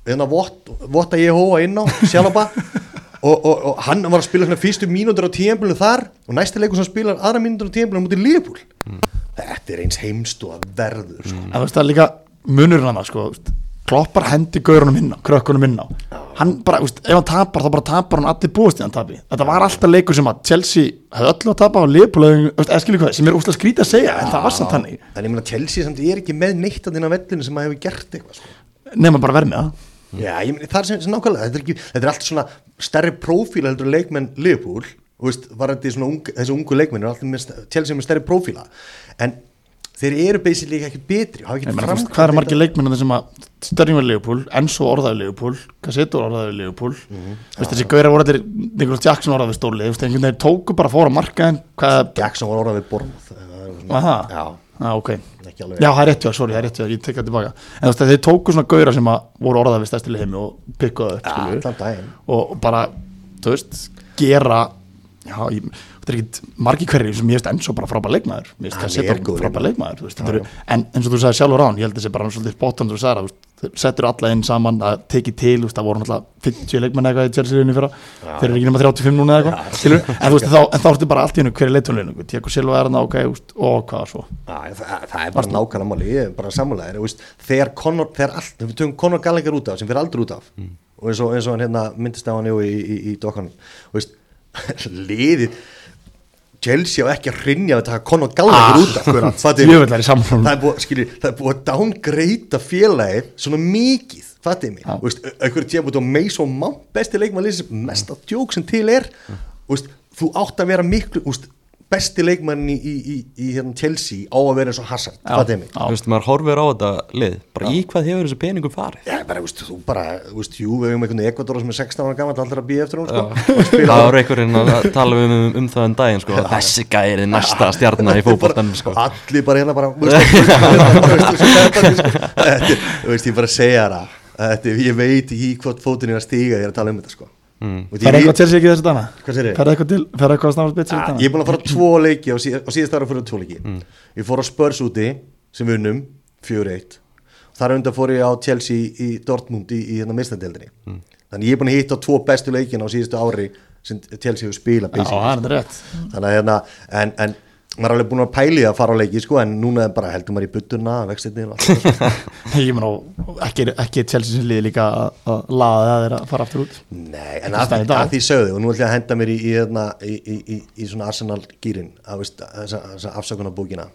B: eða vott, votta ég hóa inn á sjálfa og, og, og hann var að spila svona fyrstu mínútur á tíðanbílu þar og næsti leikur sem spilar aðra mínútur á tíðanbílu á móti Liverpool. Þetta er eins heimst og að verður sko.
C: En þú veist það er líka munurinn hann sko, þú veist, kloppar hendi gaurunum inn á krökkunum inn á hann bara, veist, ef hann tapar þá bara tapar hann allir búist í hann tapi. Þetta var alltaf leikur sem að Chelsea hefði öllu að tapa á hvað sem er úslega skrítið að segja, en það var samt þannig.
B: En ég meina Chelsea samt ég er ekki með neitt að á vellinu sem að hefur gert eitthvað sko.
C: nema bara verð með það.
B: Já, ég meni, það er sem, sem nákvæmlega, þetta er, ekki, þetta er allt svona stærri prófíla heldur en leikmenn ung, þessi ungu leikmenn er alltaf með, Chelsea með stærri prófíla, en þeir eru basically ekki betri
C: hvað er margir
B: þetta.
C: leikmennir sem að Störning var Leopold, Enzo orðaði Leopold Cassetto orðaði. Þú veist, þessi gauðir voru allir Nicholas Jackson orðaði stólið, einhvern veginn tóku bara fóra hvað,
B: Jackson var orðað við Bormouth
C: Var það?
B: já,
C: já, ok. Já, það er rétt, já, sorry, það er rétt, já, ég tekka tilbaka. En þeir tóku svona gauðra sem að voru orðaði við stærstileg heimi og pikkuðu upp,
B: daginn.
C: Og bara, þú veist, gera já, ég, þetta er ekkit margi hverjir sem ég veist enn svo bara frábær leikmaður. Mér veist
B: Hann
C: það setja
B: er góður
C: frábær
B: leikmaður.
C: leikmaður veist, þetta eru, en eins og þú sagði sjálfur án ég held þessi bara svolítið bóttan þú sagði það þeir settur alla inn saman að tekið til veist, það voru náttúrulega 50 leikmenn eitthvað í Chelsea-liðinu fyrra. Þeir eru ekki nema 35 núna eitthvað en þú veist þá, en þá ertu bara allt í hennu hverju leitunleginu Tiago Silva er hann ok, og hvað svo?
B: Já, það, það er bara nákvæmlega máli, ég er bara veist, þegar Conor, þegar Chelsea á ekki að hrinja að taka Conor Gallagher út af
C: er sammála.
B: það er búið, það er að downgreita félagið svona mikið, mig
C: Já.
B: veist, einhverjum tíma búið á Mason Mount besti leikmannlið sem mest að djók sem til er. Veist, þú átt að vera miklu veist, besti leikmann í, í, í, í hérna, Chelsea á að vera eins og Hazard,
C: Já.
B: fattiði mig.
A: Þú veist, maður horfir á þetta lið bara í hvað hefur þessi peningum farið
B: Já, bara, veist, þú bara, veist, jú, við hefum einhvern Ekvador sem er 16 ára gammal, allra að býja eftir hún, sko, og spila
A: Það var einhverjinn að tala um, um, um það en daginn sko, þessi gæri næsta stjarnar í fótboltanum sko.
B: allir bara hérna bara, sko. er- þú veist, ég bara segja það, þetta, er- ég veit ekki hvort fótinn er að stíga, ég er að tala um þetta, sko. Mm.
C: fer eitthvað Chelsea ekki þessi dana?
B: Hvað segirðu?
C: fer eitthvað til, fer eitthvað að snarast betri
B: Ja,
C: þessi
B: ég er búin að fara á tvo leiki á, síð, á síðast ára fyrir tvo leiki. Ég fór á Spurs úti sem við unnum 4-1 þar undan fór ég á Chelsea í Dortmund í, í hérna mistadeldinni þannig ég er búin að hitta tvo bestu leikin á síðustu ári sem Chelsea hefur spilað
C: Já, það er rétt.
B: Þannig að hérna en, en maður er alveg búin að pæli að fara á leiki sko, en núna er bara heldur maður í buttuna vextinni og allt það, sko.
C: ekki, ekki Chelsea sem liði líka að, að laða það þeir að fara aftur út
B: Nei, en að,
C: dag.
B: að því sögðu og nú ætlum ég að henda mér í, í, hérna, í, í, í, svona Arsenal gýrin að afsökunarbókina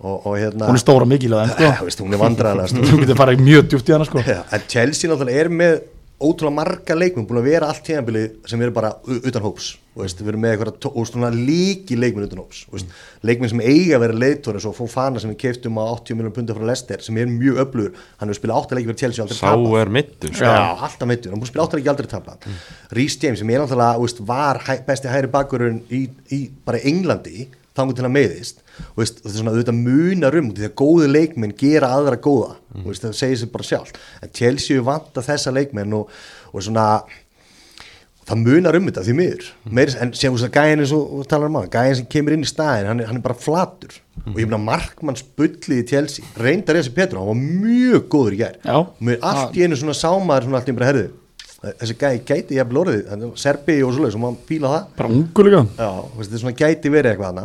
B: og, og hérna
C: hún er stóra mikilvæg
B: hún er stór.
C: þú getur farið mjög djúpt í hana sko
B: en Chelsea náttúrulega er með ótrúlega marga leikmenn búin að vera allt tíðanbili sem eru bara utan hóps og veist, við erum með eitthvað og líki leikmenn utan hóps og veist, leikmenn sem eiga að vera leitóri svo Fofana sem við keiftum á 80 miljonar punta frá Leicester sem er mjög öflugur, hann hefur spilað 8 leiki fyrir Chelsea og aldrei
A: Sá
B: tapað.
A: er mittur.
B: Já, alltaf meittur, hann búið að spila áttar ekki aldrei tapla mm. Rhys James sem er náttúrulega veist, var hæ, besti hæri bakurinn í, í bara Englandi þangur til að meiðist og þetta er svona auðvitað munar um því að góðu leikmenn gera aðra góða. Mm. veist, það segir sér bara sjálf en Chelsea vanta þessa leikmenn og, og svona það munar um þetta því miður. Meiri, en sem þú veist að gæðin eins og talar um á gæðin sem kemur inn í staðin, hann hann er bara flatur. Og ég meina markmanns bullið í Chelsea reyndar þessi Petru, hann var mjög góður í gær. Mér allt í einu svona sámaður svona allt í bara herðu þessi gæði gæti ég að blóriði, er serbi og svoleið sem hann fíla það.
C: Bara ungu líka.
B: Já, þú veist, þetta er svona gæti verið eitthvað hana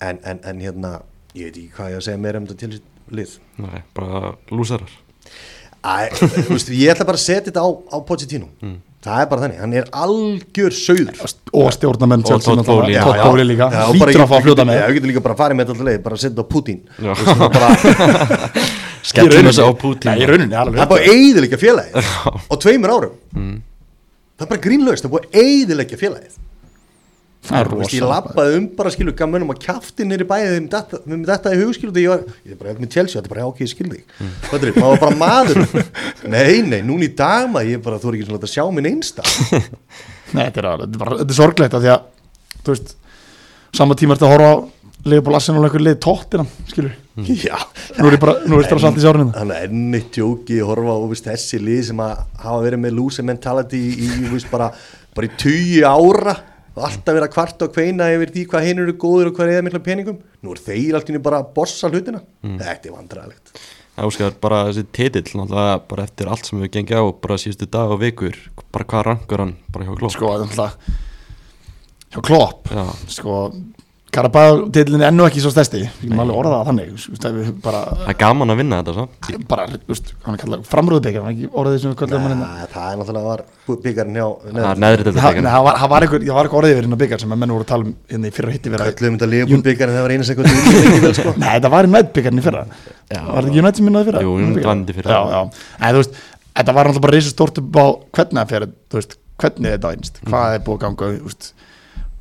B: en, en, en hérna ég veit ekki hvað ég að segja meira um þetta til lið.
A: Nei, bara lúsarar.
B: Æ, veist, ég ætla bara að setja þetta á, á Pochettino. Það er bara þannig, hann er algjör sauður.
C: Og stjórnamenn
A: Og Bowley
C: líka,
B: bara
C: hlýtur að fá að
B: ég-
C: fljóta
B: ég-
C: með.
B: Já, við getum líka bara að fara með þetta alltaf leið, bara að setja þetta á Putin. Er bara,
A: Skellum þessu á Putin.
C: Nei, í rauninni, alveg
B: það er bara að eyðileggja félagið á tveimur árum. Það er bara grínlaust, það er búið að eyðileggja félagið
C: það er
B: veist, ég
C: rosa
B: lappaði um bara skilu gammönum að kjaftin nýri bæðið þeim þetta, með þetta í hugskilu ég var, ég er bara með Chelsea, þetta er bara já, ok, ég skil þig. Mm. það er, maður var bara maður. Nei, nei, núna í dag maður, ég er bara, þú er ekki svona að sjá minn einsta
C: Nei, þetta er, alveg- þetta er, bara, þetta er sorglegt að því að þú veist, sama tíma að horfa á Leopold Arsenal og einhver leið tóttina skilur,
B: já,
C: nú er ég bara nú er þetta samt í sárinu.
B: Þannig að enni tjóki horfa og veist, þessi lið sem að hafa verið með lúsi mentality í, í veist, bara, bara í tugi ára og alltaf verið að kvarta og kveina yfir því hvað hinn eru góður og hvað er eða mikla peningum. Nú er þeir alltaf bara að bossa hlutina. Þetta er vandræðilegt
A: Það Óskar, bara þessi titill bara eftir allt sem við gengið á bara síðustu dag og vikur bara hvað rangur hann bara hjá Klopp?
C: Sko, alltaf hjá Klopp
A: Já,
C: sko, Karabæð tillin er ennu ekki svo stærsti. Við getum alveg orðað það þannig þú veist, ef við bara,
A: það er gaman að vinna þetta svo
C: bara veist, hann er kallað
B: Nei, það er náttúrulega var byggarinn hjá
A: Það
C: var, eitthvað, það var eitthvað orðið yfir hérna byggar sem að menn voru að tala um hérna í fyrra hitti vera
B: það var einu sekund sko
C: Nei, það var í nættbyggarinn í fyrra.
A: Já.
C: Var þetta nætt sem minnaði fyrra?
A: Jú, United vann í fyrra.
C: Já, já, en þú veist, þetta var náttúrulega bara reysa stórt upp á hvernig það fyrir, hvernig þetta einst, hvað er búið að ganga,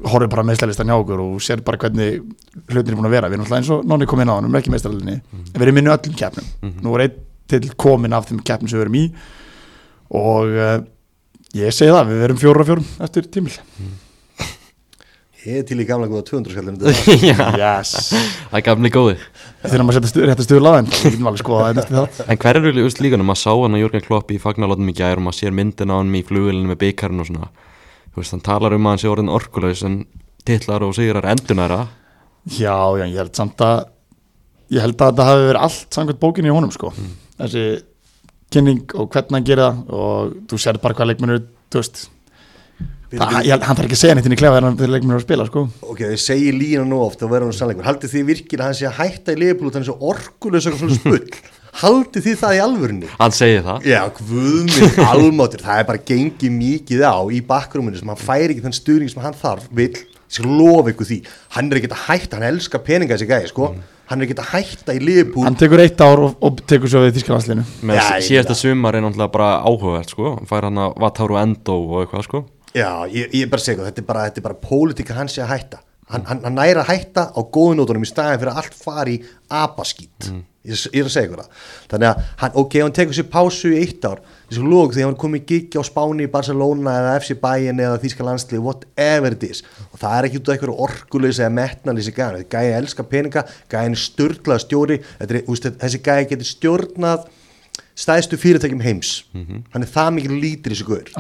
C: horfið bara meðslælistan hjá okkur og sér bara hvernig hlutin er búin að vera. Við erum alltaf eins og nonni kom inn á hann, við erum ekki meðslælinni en við erum inn í öllum keppnum. Nú er einn til komin af þeim keppnum sem við erum í og uh, ég segi það, við verum fjóra fjórum eftir tímil.
B: Ég er til í gamla góða 200 skallum
A: það er gamli góði.
C: Þegar maður setja stu, rétta stuður laðin þá getum alveg skoða það næstu það.
A: En hver er úst líka, maður sá hann að Jörgen Hann Þú veist, hann talar um að hann sé orðin orkulegs en titlar og sigrar endunæra
C: Já, já, ég held samt að ég held að þetta hafi verið allt samkvæmt bókinni í honum sko. Þessi kynning og hvernig hann gera það og þú sér bara hvað leikmennur þú veist það, ég, held- hann þarf ekki að segja neitt inn í klefa þegar hann- þegar leikmennur er að spila sko.
B: Ok, ég segi lína nú oft og verður hann sannleikur. Haldið þið virkir að hann sé að hætta í liðbúl þannig svo orkulegs og svona spull Haldið þið það í alvörunni?
A: Hann segir það
B: Já, guðminn almáttur, það er bara gengið mikið á í bakgrúminu sem hann fær ekki þann stuðning sem hann þarf, vil, lofa ykkur því. Hann er ekki að hætta, hann elskar peninga þessi gæði, sko. Hann er ekki að hætta í liðbúl.
C: hann tekur eitt ár og, og tekur svo við
B: ég
A: síðasta sumar er náttúrulega bara áhugavert sko Hann fær hann að Vataru Endo og eitthvað sko
B: Já, ég, ég er bara að segja, þetta er bara, þetta er bara pólitíka hans sé að hætta. Hann, hann, hann næra að hætta á góðunótunum í staðin fyrir að allt fari í abaskít. Ég, ég er að segja ykkur það. Þannig að, hann, ok, hann tekur sér pásu í eitt ár, þessu lók að hann komið giggi á Spáni í Barcelona eða FC Bayern eða Þýska landslið, whatever it is. Og það er ekki út af einhverju orkuleysi eða metnalýsi gæðan. Þetta gæði elskar peninga, gæðin störtlað stjóri, er, úst, þessi gæði getur stjórnað stæðstu fyrirtækjum heims. Hann er það mikið lítur í þessu guður.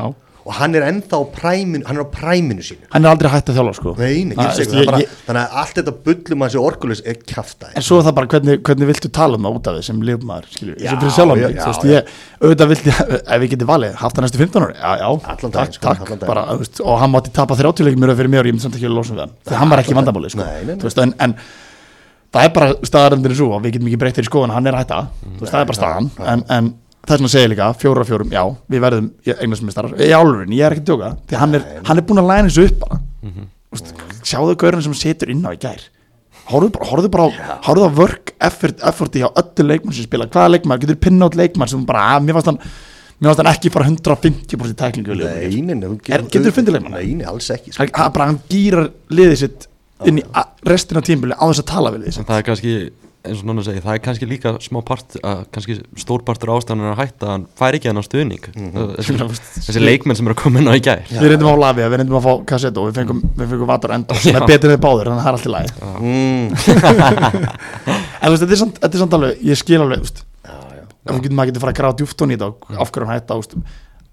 B: Og hann er ennþá á præminu, hann er á præminu sínu.
C: Hann er aldrei hægt að þjálfa sko.
B: Nei, nei, ég
C: Ah, ég-
B: bara,
C: ég-
B: þannig að allt þetta bullum hans er orkulegs er kjafta
C: En svo er það bara hvernig, hvernig viltu tala um það út af því sem liðmaður, sem fyrir sjálf
B: já,
C: mig,
B: já,
C: þú veist,
B: já.
C: ég, auðvitað vildi, ef ég geti valið, haft það næstu 15 ári, já, já,
B: Allan
C: takk,
B: sko,
C: takk,
B: allan
C: bara, veist, og hann mátti tapa 30 leikir mjög fyrir mér og ég myndi samt ekki að losa við hann, því hann var ekki vandamáli, sko, það er bara staðarendinu svo, og við getum ekki breytt þér í skoðan, hann er að hætta, þú veist, það er bara staðan, en, en það svona að segja líka, fjóra fjórum, já, við verðum eignasmistarar, í álurinn, ég er ekki að djóka, því hann er, hann er búin að læna þessu upp bara, Þú veist, sjáðu gaurinn sem setur inn á í gær. Horfðu bara, horfðu bara á, horfðu á work effort, efforti hjá öllu leikmann sem spila hvaða leikmann, getur pinna át leikmann sem bara, að, mér fannst hann mér fannst hann ekki fara 150% tæklingu
B: nei, þú
C: fundið leikmann?
B: Nei, nei, alls ekki sko.
C: hann, hann, bara, hann gýrar liðið sitt inn í restina tímbili á þess að tala við liðið sitt.
A: Það er kannski, eins og náttúrulega segi, það er kannski líka smá part, að, kannski stór partur ástæðan að hætta að hann fær ekki þennan stuðning. Þessi, þessi leikmenn sem eru að koma inn á í gær.
C: Við reyndum fá Lavia, við reyndum að fá Kassetto við fengum, við fengum Vatar Endo sem er betur en þið báður, þannig að það er allt í lagi.
B: Mm,
C: en þú veist, þetta er samt, alveg, ég skil alveg þú veist,
B: Já, já.
C: ef við maður getur fara að gráða djúft í þetta af hverju hann hætta ást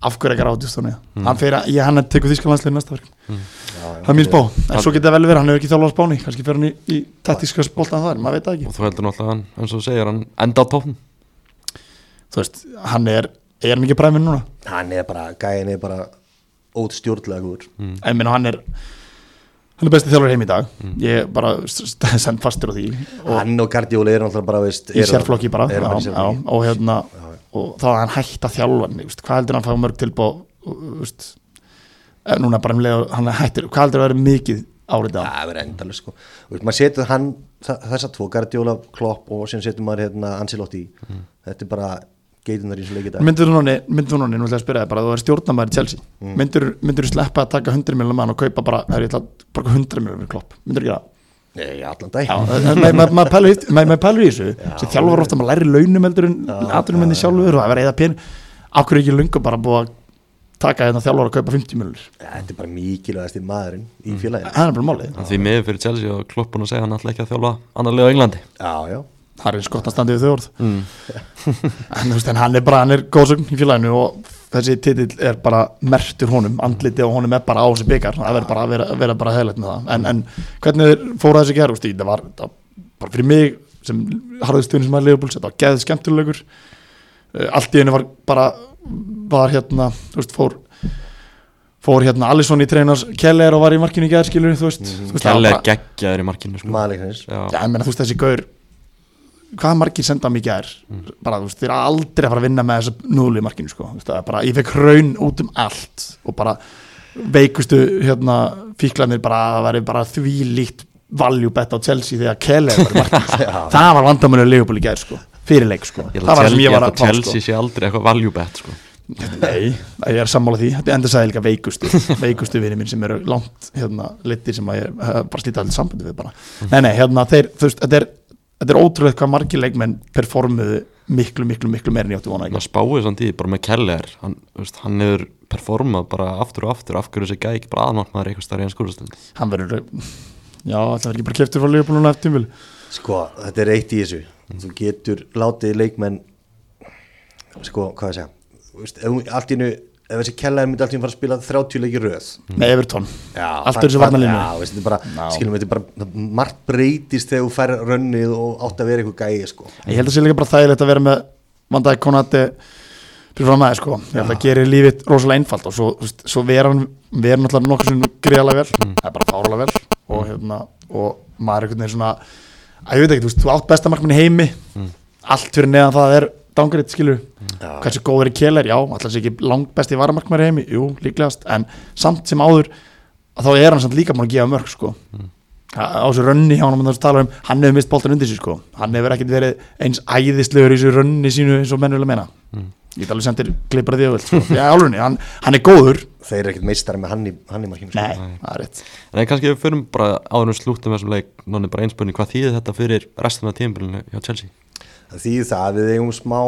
C: af að gráða djúft honi hann fyrir að, ég hann er tekur þýskalandslega næsta verk
B: Já, já.
C: það er mín spá, en svo getur það vel verið hann hefur ekki þjálfað spáni, kannski fyrir hann í, í taktíska spoltan þar, maður veit það ekki.
A: Og þú heldur náttúrulega hann, eins og þú segir, hann enda á tókn
C: þú veist, hann er, er hann ekki præminn núna?
B: Hann er bara, gæin er bara ótstjórnlega góður
C: en minn hann er hann er besti þjálfur heim í dag. Ég bara send fastur á því. Og
B: Hann og Guardiola er náttúrulega bara, veist
C: í
B: eru-
C: sérflokki bara
B: eru
C: já,
B: í
C: já, og hérna og þá er hann hægt að þjálfa hann hvað heldur hann að fá mörg tilbá eh, núna bara um leið og hann er hættur hvað heldur að vera mikið árið
B: Já,
C: á
B: það verður endalist sko. Veist, maður setur hann, þa- þessa tvo Guardiola, Klopp og sem setur maður hérna Ancelotti. Í Þetta er bara geitunar í svo leikið dag.
C: Myndur þú núna, nú ætla ég að spyrja það bara þú er stjórnamaður í Chelsea.
B: Mm.
C: myndur, þú sleppa að taka 100 miljonar mann og kaupa bara, það er að borga 100 miljonar klopp, myndur þú gera það?
B: Nei, allan dag
C: maður ma, ma, pælur, í- ma, ma pælur í þessu. Sem þjálfur ofta maður læri launum heldur en aðtunum enni sjálfur og að vera eða pen ákveður ekki lungu bara búið að taka þetta þjálfur að kaupa 50 miljonur
B: Þetta er bara mikilvægast í maðurinn í félaginu.
C: Það er bara málið,
A: því miður fyrir Chelsea og kloppun að segja hann alltaf ekki að þjálfa annar lið á Englandi.
B: Já, já.
C: Það er við þau orð.
A: Mm.
C: en, þú veist, en hann er bara, hann er góðsögn í félaginu og þessi titill er bara mertur honum, andliti og honum er bara á þessi byggar, það verður bara að vera, vera bara heðlegt með það, en, en hvernig fóru þessi gerð, úst, það var það, var bara fyrir mig sem harðistöðin sem að Leopold þetta var geðið skemmtilegur. Uh, allt í henni var bara var hérna, þú veist, fór fór hérna Alisson í treinars Keller og var í markinu í gerð, skilur þú veist, þú veist það
A: Kjell
C: var
A: er
C: bara-
A: geggjaður í markinu sko. Já.
C: Ég meina, þú veist, þessi gaur hvað margir senda mikið er bara, þú veist, þeir eru aldrei að fara að vinna með þessa núli í markinu, sko, það er bara ég fekk raun út um allt og bara veikustu, hérna fíklarnir bara, það væri bara því líkt valjúbett á Chelsea þegar Keller var sko. það var vandamölu Leopold í gær, sko, fyrirleik, sko.
A: Ég
C: það var það sem ég var að
A: að
C: fá,
A: Chelsea
C: sko
A: sé aldrei eitthvað value bet sko.
C: Nei, ég er sammála því. Þetta er enda sagði líka veikustu Veikustu vinni mín sem eru langt hérna litir sem að ég hef bara slítið allir sambandi við bara. Nei, nei, hérna þeir, þú veist, þetta er Þetta er ótrúlega hvað margir leikmenn performuðu miklu, miklu, miklu meir en ég átti vona
A: Það spáið samt í því, bara með Keller hann, veist, hann hefur performað bara aftur og aftur. Af hverju þessi ekki bara aðnáttmaður eitthvað starf í hans skúrastöld
C: Hann verður, já, það verður ekki bara keftur frá núna eftir tímul
B: Sko, þetta er eitt í þessu. Þú getur látið leikmenn Sko, hvað ég segja veist, Allt í einu, ef þessi kellaði myndi allt í einu fara að spila 30 leiki í röð.
C: Með Everton.
B: Já,
C: Allt þessu varnalínu
B: margt breytist þegar þú fær rönnið og átt að vera eitthvað gæi, sko.
C: Ég held að sé líka bara þægilegt að vera með Vandæk Konati fyrir fram aðeins sko. Ég held að gera lífið rosalega einfalt og svo, svo vera hann vera náttúrulega nokkuð sem greiðalega vel. Það er bara fáralega vel. Og, hérna, og maður er einhvern veginn svona að ég veit ekki, þú veist, þú átt bestamarkminni heimi. Allt fyrir neðan það er dangriðt skilur,
B: Já.
C: hversu góður er Kjeller já, alltaf sé ekki langt besti varamarkmæri heimi? Jú, líklegast, en samt sem áður að þá er hann samt líka búin að gefa mörg sko. Á þessu rönni hjá hann tala um, hann hefur mist boltan undir sér sko. Hann hefur ekkert verið eins æðislegur í þessu rönni sínu eins og mennulega meina. Ég get alveg sendir klippar því að sko. já, álunni, hann, hann er góður.
B: Þeir eru ekkert meistari með hann í, hann í markinu, sko.
C: nei, það er rétt.
A: En kannski við förum bara áður um slúttum þessum leik, nonni bara einspunni, hvað þýðir þetta fyrir restina af tímabilinu hjá Chelsea?
B: Það þýðir það að við eigum smá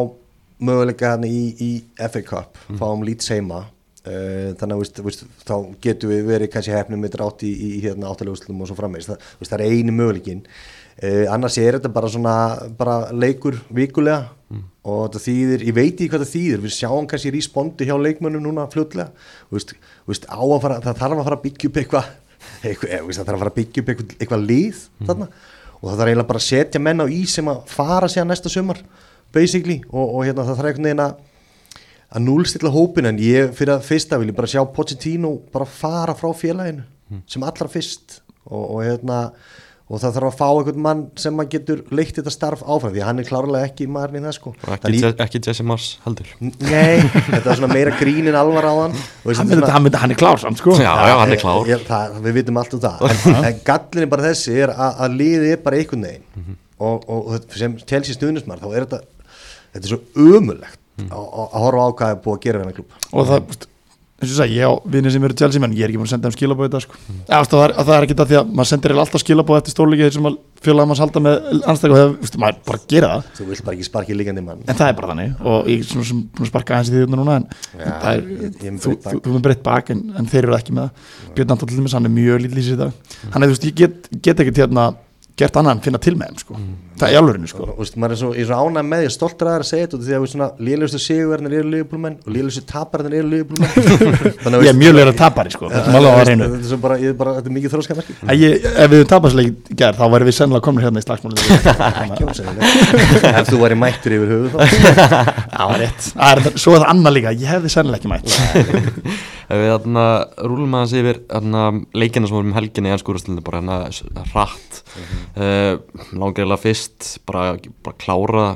B: möguleika hann í, í FA Cup fáum lít seima uh, þannig að veist, veist, þá getum við verið kannski hefnum með drátt í, í hérna, áttalegustlum og svo frammeins, það, það er eini möguleikin uh, annars er þetta bara svona bara leikur vikulega og þetta þýðir, ég veit ekki hvað það þýðir við sjáum kannski respondi hjá leikmönnum núna fara það þarf að fara að byggja upp eitthvað veist, það þarf að fara að byggja upp eitthvað, eitthvað lið þarna og það þarf eiginlega bara að setja menn á í sem að fara síðan næsta sumar basically. Og, og hérna það þarf einhvern veginn að að núlstilla hópin en ég fyrir að fyrsta vil ég bara sjá Pochettino bara fara frá félaginu sem allra fyrst. Og, og hérna og það þarf að fá einhvern mann sem að getur leitt þetta starf áfram því að hann er klárlega ekki maðurinn í það sko.
A: Og ekki,
B: ég-
A: ekki Jesse Mars heldur.
B: Nei, þetta er svona meira grín en alvar á hann. Og
C: hann, myndi,
B: svona-
C: hann, myndi, hann er klár samt sko.
A: Já, já, hann er klár.
B: Ég, það, við vitum allt um það. En, en gallin er bara þessi er að, að liðið er bara einhvern veginn. Og, og þetta- sem Chelsea stuðnismar þá er þetta þetta er svo umulegt að, að að horfa á hvað er búið að gera við hennar klub
C: og það, eins og ég sagði, ég á vinni sem eru Chelsea menn, ég er ekki búin að senda þeim skilabóð þetta sko. það, það er ekki það því að maður sendir alltaf skilabóð eftir stórleikið sem fjölaða maður halda með anstæk og það, veist, maður bara gera það.
B: Þú vilt bara ekki sparkið líkandi mann.
C: En það er bara þannig og ég er svona sem búin að sparka aðeins í því núna en
B: Já,
C: það er,
B: ég- ég
C: þú, þú, þú er breytt bak en, en þeir eru ekki með það. Björn Anton til dæmis, hann er mjög lítið í í dag. Hann er, þú veist, ég get, get ekki hérna gert annað en finna til með þeim sko. það er í alvörinu sko.
B: og veist, maður er svo, er svo ánæg með því að stoltur að að segja þetta því að veist, svona, lélustu sigurverðinir eru liðbúlumenn og lélustu taparðinir eru liðbúlumenn
C: ég er mjög leira tapari sko. þetta er alveg að reynu
B: þetta er svo bara, ég er bara, þetta er mikið
C: ég, ef við tapasleik gær þá væri við sennilega komin hérna í slagsmálinu.
B: Ef þú væri mættur yfir höfuð þá.
C: Já, það rétt Svo er það annað líka, ég hefði sennilega ekki mætt.
A: Ef við þarna rúlum aðeins uh, langilega fyrst bara, bara klára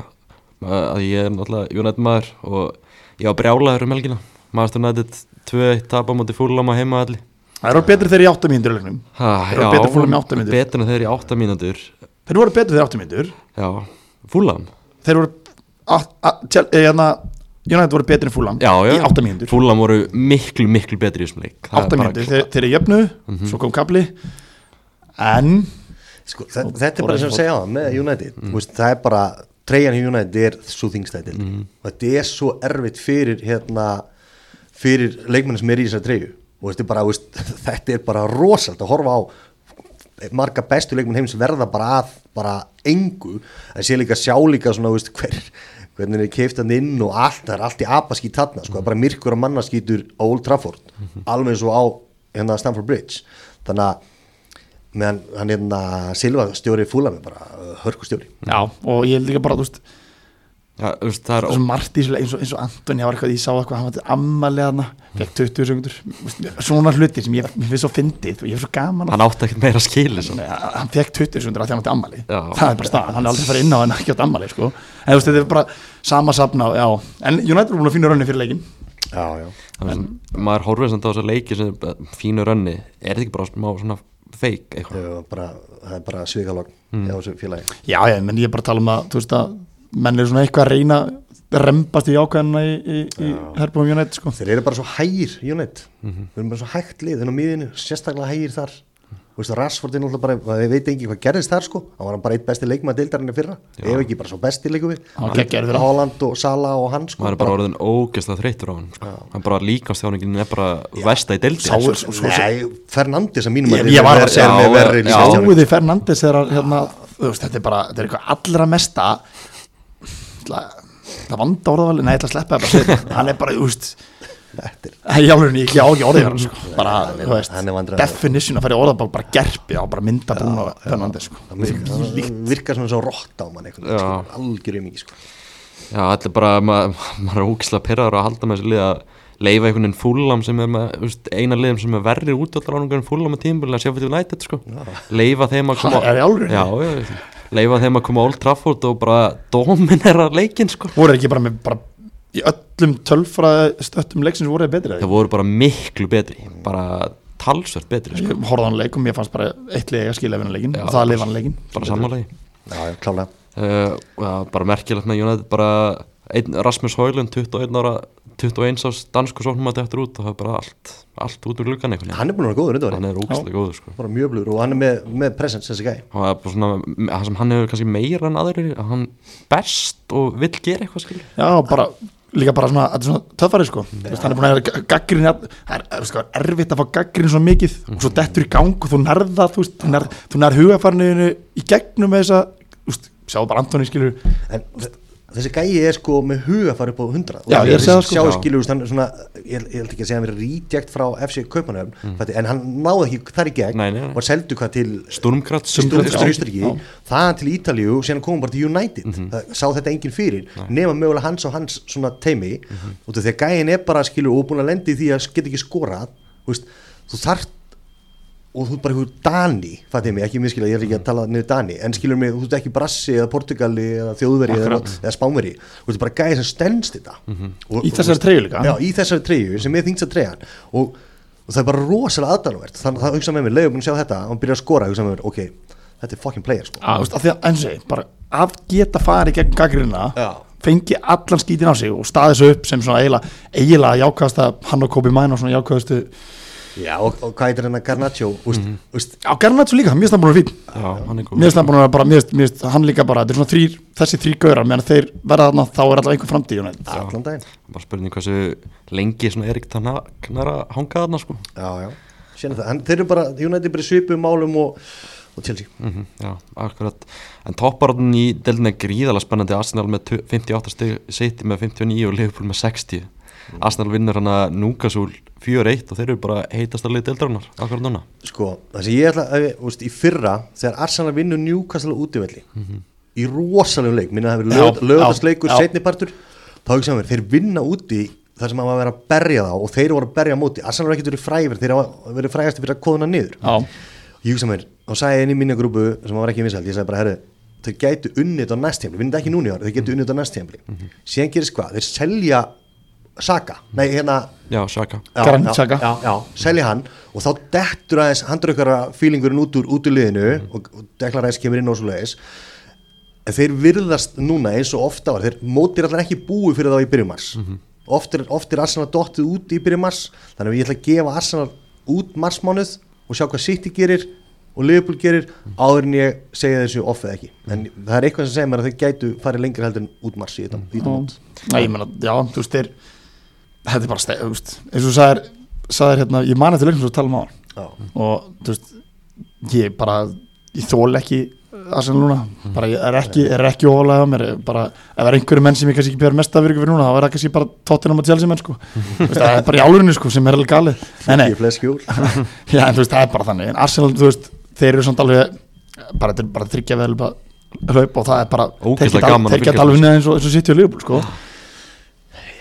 A: uh, að ég er náttúrulega United maður og ég var brjálaður um helgina. Maður United 2-1 tapa á móti fúlam á heimaðalli
C: Það eru betri þegar 8 mínútur í leiknum. Þeir voru betur Fulham í átta mínútur.
A: betur þeir í 8 mínútur.
C: Þeir voru betri þegar 8 mínútur.
A: Já, fúlam
C: Þeir voru eh, hérna, United voru betri en
A: já,
C: í 8 mínútur.
A: Fúlam voru miklu, miklu betri í þessum leik. Það
C: 8
A: bara
C: mínútur, þeir, þeir eru jöfnu Svo kom kapli En
B: sko, þe- þetta er bara sem að segja á það með United. Mm. veist, það er bara, treyjan í United er svo þingstætil mm. og þetta er svo erfitt fyrir hérna, fyrir leikmenni sem er í þessari treyju. Og veist, bara, veist, þetta er bara rosalt að horfa á. Marga bestu leikmenn heims verða bara að bara engu, en sé líka sjá líka svona, veist, hver, hvernig er keiftan inn og allt, það er allt í apaskít þarna, sko, er bara myrkur og mannaskítur á Old Trafford, alveg eins og á hérna Stamford Bridge, þannig að meðan hann hérna Silva stjóri fúla með bara hörku stjóri
C: Já, og ég held líka bara, þú veist
A: já, þú veist, það er
C: er svo margt í leik, eins og, eins og Antoni var eitthvað, ég sá eitthvað, hann var til ammalega hana fekk 20 sekundur, svona hluti sem ég, finnst svo fyndið og ég er svo gaman að
A: hann átti ekkert meira.
C: Nei, hann fekk 20 sekundur að því hann átti ammali
A: Já.
C: það er bara staðan, hann er aldrei farið inn á hann ekki átti ammali sko. en þú veist, þetta er bara sama safna já. en United er búin að finna rönni fyrir leikin
B: já, já.
A: Er svona- maður horfir samt á þessa leiki sem er fínu rönni er þetta ekki bara smá svona feik eitthvað.
B: Það, er bara, er þessu félagi.
C: Já, já, menn ég er bara að tala um að þú veist að menn er svona eitthvað að reyna rembast í ákveðina í, í, í Herbjörn United sko.
B: þeir eru bara svo hægir United. Við erum bara svo hægt lið en á miðinu, sérstaklega hægir þar veist, Rashford er náttúrulega bara, við veit ekki hvað gerðist þar sko, hann var bara eitt besti leikmaður deildarinnar fyrra, ef ekki bara svo besti leikum við.
C: Hann í.
B: Haaland og Salah og hann sko.
A: Maður er bara orðin ógeðslega þreytur á hann sko. hann bara líkastjáningin er bara vesta í deildi
C: Sá er
A: sko.
C: svo-
B: Nei, Fernandes að mínum að
C: ég var að
B: er
C: segja- Sáuði Fernandes þegar að, hérna, þú veist, þetta er bara, þetta er eitthvað allra mesta það það vanda orðavali, nei, ég ætla að sleppa bara að hann er bara, þú veist ég alveg ekki á ekki orðið hann, sko. bara,
B: er-
C: þú veist,
B: er
C: definition að fara í orðabál, bara gerpi á, bara mynda brún á Fernandes, sko.
B: hann virkar svona svo rótt á mann einhvern sko, algjör um ekki sko
A: já, þetta er bara, ma- maður er ógeðslega pyrraður að halda með þessu lið að leifa einhvern veginn fúlam sem er með þú veist, eina liðum sem er verri útvallaránungar en fúlam með tímbil að sjá fyrir United sko. leifa þeim að koma
C: Ha, er í alvöru?
A: já, já, leifa þeim að koma á Old Trafford og bara dominera leikinn sko.
C: voru ekki bara með bara í öllum tölfræði stöttum leiksins voru þeir betri
A: það voru bara miklu betri bara talsvert betri sko.
C: ég horfði á hann leik og mér fannst bara eitt leik að skilja vinna leikin
A: Já,
C: og það lifa hann leikin
A: bara samanlegi
B: já, klálega.
A: Uh, bara merkilegt með United bara einn, Rasmus Højlund 21 ára 21 ás dansku sóknum að þetta út og það er bara allt, allt út úr veginn.
B: Hann er búin að vera góður undan
A: hann er ógæslega góður sko.
B: bara mjög blur og hann er með, með presence þessi gæ
A: og það er bara svona, það sem hann hefur kannski meira en aðrir, að hann berst og vill gera eitthvað skilur
C: Já, bara, líka bara svona, þetta er svona töffari sko. Veist, hann er búin að gaggrin það er, er, sko, erfitt að fá gaggrin svo mikið. Og svo dettur í gang og þú nærða þú veist, þú nærð, þú nærð hugafarniðinu í gegnum með þessa, sjáðu bara Antoni skilur,
B: en þessi gæi er sko með huga farið upp á 100
C: Já, ég það, sko.
B: sjá
A: Já.
B: skilur, er svona ég, ég held ekki að segja að hann verið reject frá FC Kaupanöfn en hann náði ekki þar í gegn
A: Nei, nei, nei.
B: og seldu hvað til
C: Já.
B: þaðan til Ítalíu og síðan komum bara til United
A: Mhm.
B: það sá þetta enginn fyrir nema mögulega hans og hans svona teimi
A: Mhm.
B: og því að gæin er bara skilur og búin að lendi því að geta ekki skorað þú þarft og þú ert bara einhver Dani, fatið mig, ekki miskila, ég er ekki að tala niður Dani, en skilur mig, þú ert ekki Brassi eða Portugali eða Þjóðveri eða, eða Spánveri, þú ert bara gæði sem stendst þetta og,
C: Í þessari treyju líka.
B: Já, í þessari treyju sem er þingst að treyjan og, og það er bara rosalega aðdánuvert þannig að það hugsa með mér, leiðum búin að sjá þetta hann byrja að skora, hugsa með mér, ok, þetta er fucking player sko.
C: að, þú veist, og ég, bara að geta farið gegn gaggrina
B: Já.
C: fengi allan skítin á sig og staði þessu upp sem svona eiginlega, eiginlega jákvæðast að hann og Kobi Mæn og svona jákvæðastu
B: Já, og, og hvað heitir hennar? Garnaccio, úst,
A: Mhm.
B: úst,
C: á Garnatsu líka, mér finnst það búin að vera fín
A: já, hann er
C: Mér finnst það búin að vera bara, hann líka bara, þetta er svona þrýr, þessi þrý gaurar, meðan þeir verða þarna, þá er alltaf einhver framtíð United.
B: allan daginn.
A: Bara spurning hversu lengi Erik Tanna að hanga þarna sko.
B: Já, já, sérna það, en þeir eru bara United bara í svipum málum og, og Chelsea.
A: Mm já, akkurat. En topparotn í deildin er gríðalega spennandi. Arsenal með tu- 58 stig City með 59 og Liverpool með 60 Arsenal vinnur hann að Núkasúl 4-1 og þeir eru bara heitast að liða deildarinnar akkurat núna.
B: Sko, það sem ég ætla að, úst, í fyrra þegar Arsenal vinnur Newcastle útivelli í rosalegum leik, minna það hefur
C: Já,
B: lög, lögðarsleikur,
C: já, já.
B: setnipartur þá hugsa mér, þeir vinna úti þar sem að maður vera að berja þá og þeir voru að berja móti. Arsenal er ekkert verið fræfir, þeir verið frægast fyrir að kóðuna niður.
C: Já,
B: ég hugsa mér, þá sagði ég inn í minna grúpu sem var ekki vinsælt, ég sagði bara, herru þau gætu unnið á næst tímli, vinnið ekki núni ár þau gætu unnið á næst tímli, síðan gerist hvað? Þeir selja Saka. Nei, hérna
A: já,
B: já, já,
C: Xhaka.
B: já, já, selja hann. Og þá dettur aðeins handrökkara fílingurinn út úr, út úr liðinu og, og Deklar Ræs kemur inn og svo leiðis en þeir virðast núna eins og ofta var, þeir mótir allar ekki búi fyrir þá í byrjum mars. Oft, er, er Arsenal dottið út í byrjum mars. Þannig að ég ætla að gefa Arsenal út marsmánuð og sjá hvað City gerir og Liverpool gerir áður en ég segja þessu off eða ekki. En það er eitthvað sem segir mér að þeir gætu farið lengur heldur en út mars í þetta, mót.
C: Nei, ég meina, já, þú veist, þeir þetta er bara steg, þú veist, eins og þú sagðir sagðir hérna, ég mani eftir leiknum svo að tala um á
B: Já.
C: og þú veist ég bara, ég þól ekki Arsenal núna, bara ég er ekki er ekki ofalega mér, bara ef það er einhverju menn sem ég kannski ekki björ mest að virka fyrir núna, þá er það kannski bara Tottenham og Chelsea menn, sko. Það er bara í álurinu, sko, sem er alveg galið. Nei, nei,
B: Í
C: já, en þú veist, það er bara þannig. En Arsenal, þú veist, þeir eru samt alveg bara, þetta er bara þryggja vel hlaup og það er bara,
A: að
C: þeir geta alveg eins og, eins og City og Liverpool, sko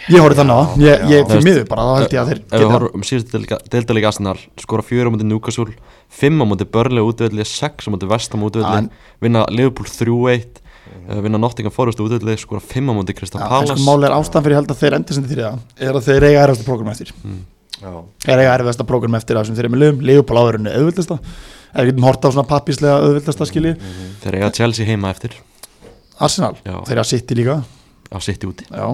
C: ég horfði þannig á það, ég, ég fyrir miður bara, þá held ég að þeir
A: ef við
C: geta
A: horfum um síðustu deildalík Arsenal skora fjögur á mútið Núkasúl fimm á mútið Börlega útvelli, sex á mútið Vestam útvelli, vinna Liverpool 3-1 uh, vinna Nottingham Forest útvelli skora fimm á mútið Kristaf
C: Já, en sko
A: Palace
C: máli er ástæðan fyrir held að þeir endur sem þeir þrjá er að þeir eiga erfasta prógram eftir.
B: Já.
C: þeir eiga erfasta prógram eftir það sem þeir eru með lögum Leopold áðurinn er auðvildasta ef við getum horta á svona pappislega auðvildasta skilji.
A: Þeir eiga Chelsea heima eftir.
C: Arsenal,
A: Já.
C: þeir eiga City líka
A: á sitt úti.
C: Já,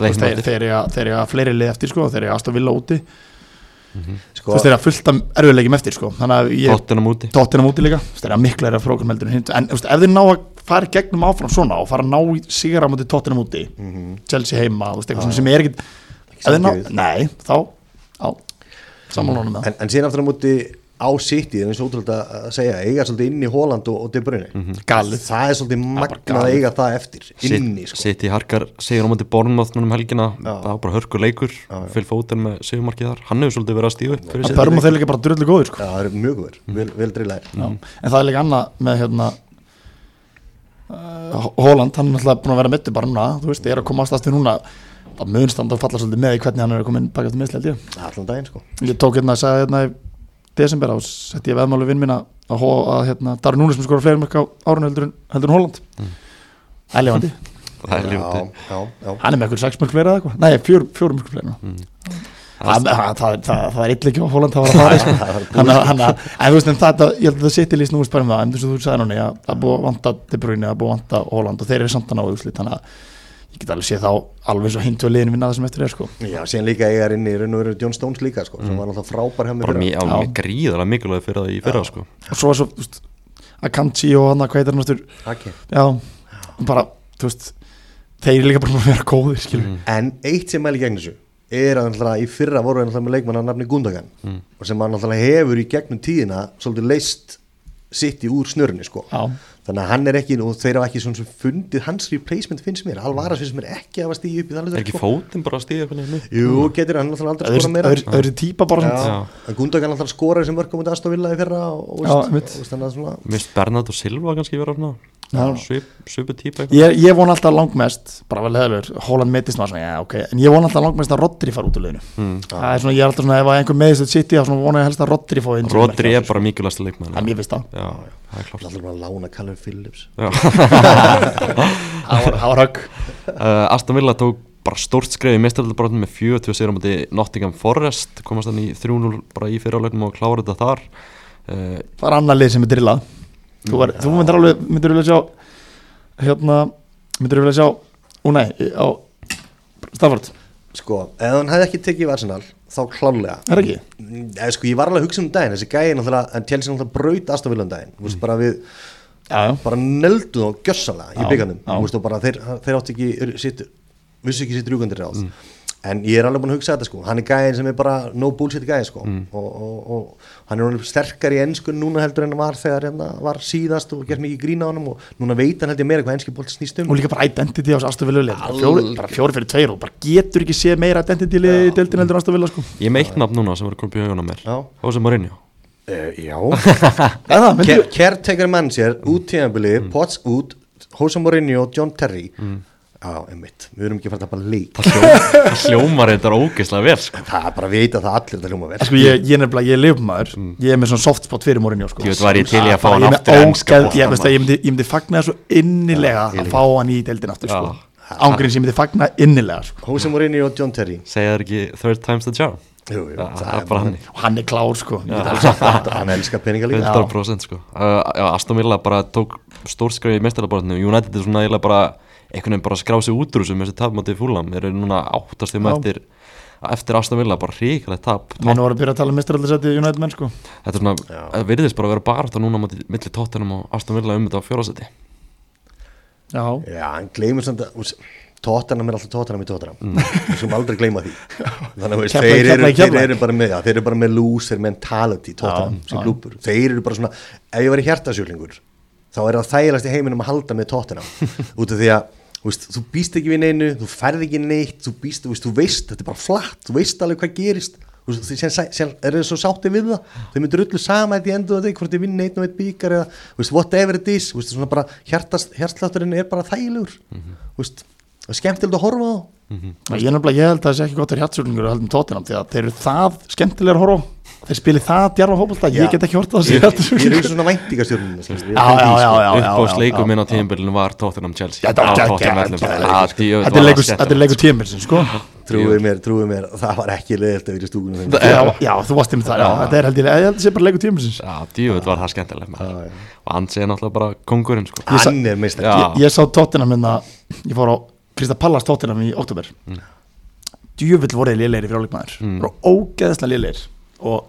A: Leiknum
C: þeir, eru að fleiri lið eftir sko, þeir eru að Aston Villa úti.
B: Sko,
C: þú veist þeir eru að fullta erfiðleikjum eftir sko. Þannig að ég
A: Tottenham úti.
C: Tóttina úti líka. Þeir eru að mikla er að prógram heldur en þú veist, ef þeir ná að fara í gegnum áfram svona og fara að ná í sigra mútið tóttina úti Chelsea heima, þú veist, eitthvað sem er ekkit ef þeir ná, nei, þá á, samanlónum með
B: en, en síðan aftur á móti á City, það er eins og ótrúlega að segja eiga svolítið inn í Holland og, og De Bruyne.
C: Galið.
B: Það er svolítið magnað að eiga það eftir inni sko.
A: Sitt í harkar sigur á móti Bornmoth núna um helgina.
B: Já.
A: það var bara hörkur leikur. Phil Foden með sigurmarkið þar. Hann hefur svolítið verið að stíu upp fyrir
C: að
A: sitt
C: börnum þeir líka bara drullu góður sko.
B: Já, það er mjög góður, vel, vel drillæðir
C: Já. en það er líka annað með hérna uh, Holland, hann er náttúrulega búin að vera mittu bara núna, þú veist, ég er að koma ástast til núna að munstand og falla svolítið með í hvernig hann er að koma inn baka ég.
B: Allan daginn sko.
C: ég tók hérna að segja hérna í desember á sett ég veðmáli vinn minna að, að hérna, Darri Núnes sem skora fleiri mörg á árun heldur, en- heldur en Holland mm.
A: það er
B: já.
C: hann er með eitthvað sex mörg fleiri eða eitthvað, nei, fjör, fjórum mörg fleiri mm. það, það, það, það, er illa ekki á Holland það var að fara sko. hann, hann, en þú veist en þetta, ég held að það sitt í líst nú spærum það, en þess að þú sagði núni að það er búið að vanta De Bruyne, það er búið að vanta Holland og þeir eru samt að ná úrslit, þannig að ég get alveg séð þá alveg svo hindu að liðinu vinna það sem eftir er sko.
B: já, síðan líka eiga inn í raun og veru John Stones líka sko, sem var náttúrulega frábær hjá mig
A: bara
B: fyrra.
A: mjög, gríðarlega mikilvæg fyrir það í fyrra sko
C: og svo er svo, þú veist, Akanji og hann að hvað heitir hann aftur,
B: Haki.
C: já, bara þú veist, þeir eru líka bara að vera góðir skilur,
A: Mm.
B: en eitt sem mæli gegn þessu er að í fyrra voru við náttúrulega með leikmann að nafni Gundogan
A: Mm.
B: og sem hann náttúrulega hefur í gegnum tíðina í sko. þannig að hann er ekki og þeir hafa ekki svona sem fundið hans replacement finnst mér, Alvaras finnst mér ekki að hafa stíði upp í það
A: er ekki fótinn bara að stíða hvernig henni
B: Jú, getur hann náttúrulega aldrei skora meira.
C: öðru, öðru típa bara. Svona,
B: en Gundogan náttúrulega skoraði sem mörgum út Aston Villa í fyrra og, og, og þannig að svona
A: Mist Bernardo Silva kannski vera svip, svipu típa eitthvað.
C: Ég, ég von alltaf langmest bara vel leðalur, Holland meitist maður svona, já, ok en ég von alltaf langmest að Rodri fara út úr liðinu.
A: Mm.
C: það er svona, ég er alltaf svona, ef að einhver meðist þetta sitt í, þá svona vona ég helst að Rodri fá inn
A: Rodri er bara mikilvægsta leikmann
C: að mér finnst það,
A: Já, það er klart.
B: alltaf bara að lána Callum Phillips.
A: Já.
C: það var- var högg
A: Aston Villa tók bara stórt skref í meistaröldabrotnum með 40 sigur á móti Nottingham Forest komast hann í 3-0 bara í fyrirleiknum og klára þetta þar. Uh,
C: það er annar lið sem er drillað þú, var, þú myndir alveg, myndir vilja sjá hérna, myndir vilja sjá ó nei, á Stafford,
B: Sko, ef hann hefði ekki tekið í Arsenal þá klálega
C: er ekki?
B: Eða, sko, ég var alveg að hugsa um daginn, þessi gæði náttúrulega, en Chelsea náttúrulega braut aðstofilum daginn, þú veist, bara við
C: Já, já,
B: bara neldu þá gjössalega í byggandum, þú veist, og bara þeir, þeir átti ekki sitt, vissu ekki sitt rjúkandir ráð en ég er alveg búin að hugsa þetta, sko. Hann er gæðin sem er bara no bullshit gæði, sko. Og, og, og hann er sterkar í ennsku núna heldur en hann var þegar hérna var síðast og gert mikið grína á honum og núna veit hann held ég meira hvað enski bolt snýst um.
C: Og líka bara identity á þessu aðstofvillu lið
B: Alveg.
C: fjóri, bara fjóri fyrir tveir og bara getur ekki séð meira identity lið í deildin heldur aðstofvillu sko.
A: Ég meitt nafn núna sem var komið bjögun á mér.
B: Já.
A: Jose Mourinho.
B: Uh, Já.
C: Eða, myndir,
B: Caretaker manager, út tíðanbili Potts út, Jose Mourinho og John Terry Já, einmitt, við erum ekki að fara að tapa leik.
A: Það, hljó, það hljómar þetta ógeðslega vel sko.
B: Það er bara að vita það allir þetta hljóma vel.
C: Sko ég, ég er nefnilega, ég er lifmaður. Ég er með svona soft spot fyrir Mourinho sko.
A: Ég veit, var ég til í að fá
C: Bara
A: hann
C: ég með
A: aftur í enska
C: ógeð-
A: boltann,
C: ég, veist að ég myndi, ég myndi fagna þessu innilega
B: Já, ég
C: að fá hann í deildin aftur sko.
A: Já.
C: ángríns ég myndi fagna innilega sko.
B: Jose Mourinho og John Terry.
A: Segja það ekki third times the charm?
B: Jú, jú,
A: Það bara hann
C: og hann er klár sko. Það.
B: Hann elskar peninga líka.
A: 100% sko. Uh, Aston Villa bara tók stórskrif í meistaraldaborðinu United er svona eiginlega bara einhvern veginn bara skrá sig út úr þessu með þessi tapmáti fúlam þeir eru núna áttastum
C: Já.
A: eftir eftir Aston Villa bara ríkalegt tap.
C: Menn voru að byrja að tala um mistaraldarsæti United menn sko.
A: Þetta er svona, það virðist bara að vera bara núna á móti milli tóttunum og Aston Villa um þetta á fjórasæti
C: já,
B: Já, hann gleymur samt að Tóttanam er alltaf tóttanam í tóttanam
A: Mm.
B: Við skulum aldrei gleyma því. Þannig að
C: Keflavík,
B: þeir, eru,
C: Keflavík,
B: þeir eru bara með já, Þeir eru bara með loser mentality Tóttanam
C: Já,
B: sem
C: já.
B: klúpur Þeir eru bara svona Ef ég var í hjartasjúklingur Þá er það þægilegast í heiminum að halda með tóttanam Út af því að þú veist, Þú býst ekki við neinu, þú ferð ekki neitt Þú býst, þú veist, þú veist, þetta er bara flatt Þú veist alveg hvað gerist. Sem, er þið svo sáttið við það? Þau myndir öllu sama í endur þetta Hvort þið vinna einn og einn bíkar eða veist, whatever it is hjartslátturinn er bara þægilegur. Veist, það er skemmtilegt að horfa á. Þá
C: ég er nefnilega, ég held að það sé ekki gott að heldur um tóttinam því að þeir eru það skemmtilega að horfa á. Þeir spili það djarfa hópulta, ég get ekki horta það
B: Ég ég er eins og svona væntingastjórnum
C: Já, já, já, já, já,
A: uppbóðs
C: já,
A: leikum
C: já,
A: minn á tíðanbyrjun var Tottenham Chelsea.
C: Þetta
A: Tottenham
C: er leikur-
A: það
C: tímilsin sko.
B: Trúið mér, trúið mér, það var ekki leðilt að vera í stúkunum
C: já, þú varst einmitt það, já, þetta er held ég, ég held sé bara leikur tímilsins
A: Já, djúvöld var það
B: já.
A: og hann sé náttúrulega bara kongurinn sko.
C: Ég
B: Hann er meistar
A: Já.
C: ég, ég sá tóttina minna ég fór á Krista Pallas tóttinam í oktober djúvill voruði lélegir í og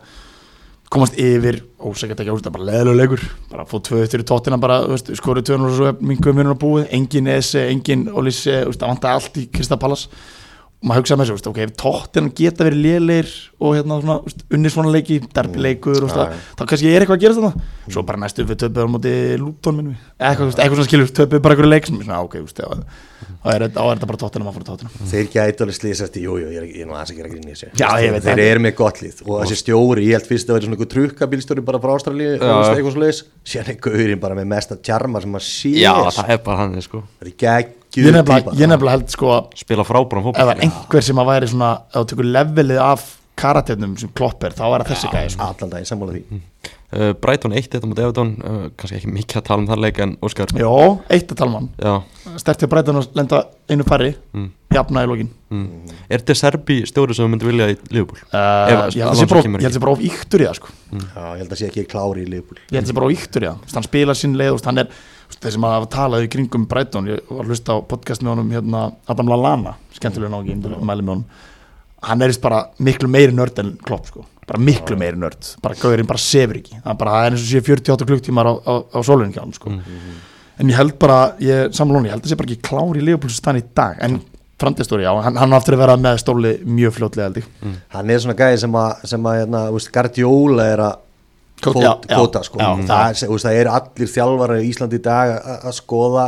C: komast yfir ósækert ekki ástæð, bara leðilega leikur. Bara fóð tvö eftir í tóttina bara, skorið tvö og svo minguðum vinnur á búið, engin Ese, engin Olise, það vantaði allt í Krista Pallas og maður hugsaði með þessu, ok, ef tóttina geta verið lélegir og hérna svona, þú veist, unni svona leiki derbileikur, veist,
B: Já,
C: það- þá kannski er eitthvað að gera þetta svo bara næstu við töpuð á móti Lúton minnum eitthvað, svona skilur töpuð bara einhverju leik svona, ok, þá er þetta- er bara tóttina maður fór tóttina
B: þeir gæti alveg slýsast í, jú, jú, ég er, ég nú aðeins að gera grín í þessu.
C: Já, ég veit
B: þeir eru með gott lið. Og þessi stjóri, ég held fyrst að svona er sko.
A: það er bara
B: það er
C: ég nefnilega, held sko að
A: Spila fótboll
C: það er einhver sem að væri svona ef þú tekur levelið af karaternum sem klopp er, þá er það þessi gæði sko.
B: allan daginn sammála því.
A: Uh, Brighton 1 þetta mútið Everton uh, kannski ekki mikið að tala um það leik en Óskar?
C: Jó, eitt að talma
A: Já,
C: stertið breytan að lenda einu færri.
A: Mm.
C: jafna í lokin.
A: Mm. Er þetta Serbi stjóri sem þú myndi vilja í Liverpool?
C: uh,
A: Ef
C: ég held að sé bara of- að íktur í það sko.
B: já, ég held að sé ekki klári í Liverpool.
C: Ég held að sé bara of íktur í það. Hann spila sín leið, hann er þeir sem hafa talað í kringum Brighton ég var að hlusta á podcast með honum hérna, Adam Lallana, skemmtilega nági mæli með honum. Hann er víst bara miklu meiri nörd en klopp sko. bara miklu meiri nörd, bara gaurinn bara sefur ekki. Það er bara, það er eins og sé 48 klukktímar á, á, á sólunum hjá hann sko. en ég held bara, ég samlóni, ég held að sé bara ekki klár í Leopold stann í dag, en framtíðstóri, já, hann, hann aftur að vera með stóli mjög fljótlega held ég.
B: Hann er svona gæði sem að, sem að hérna, úst, Guardiola er að
C: Kóta,
B: kvót-
C: já,
B: sko.
C: já,
B: það, er, það eru allir þjálfara í Íslandi í dag að- að skoða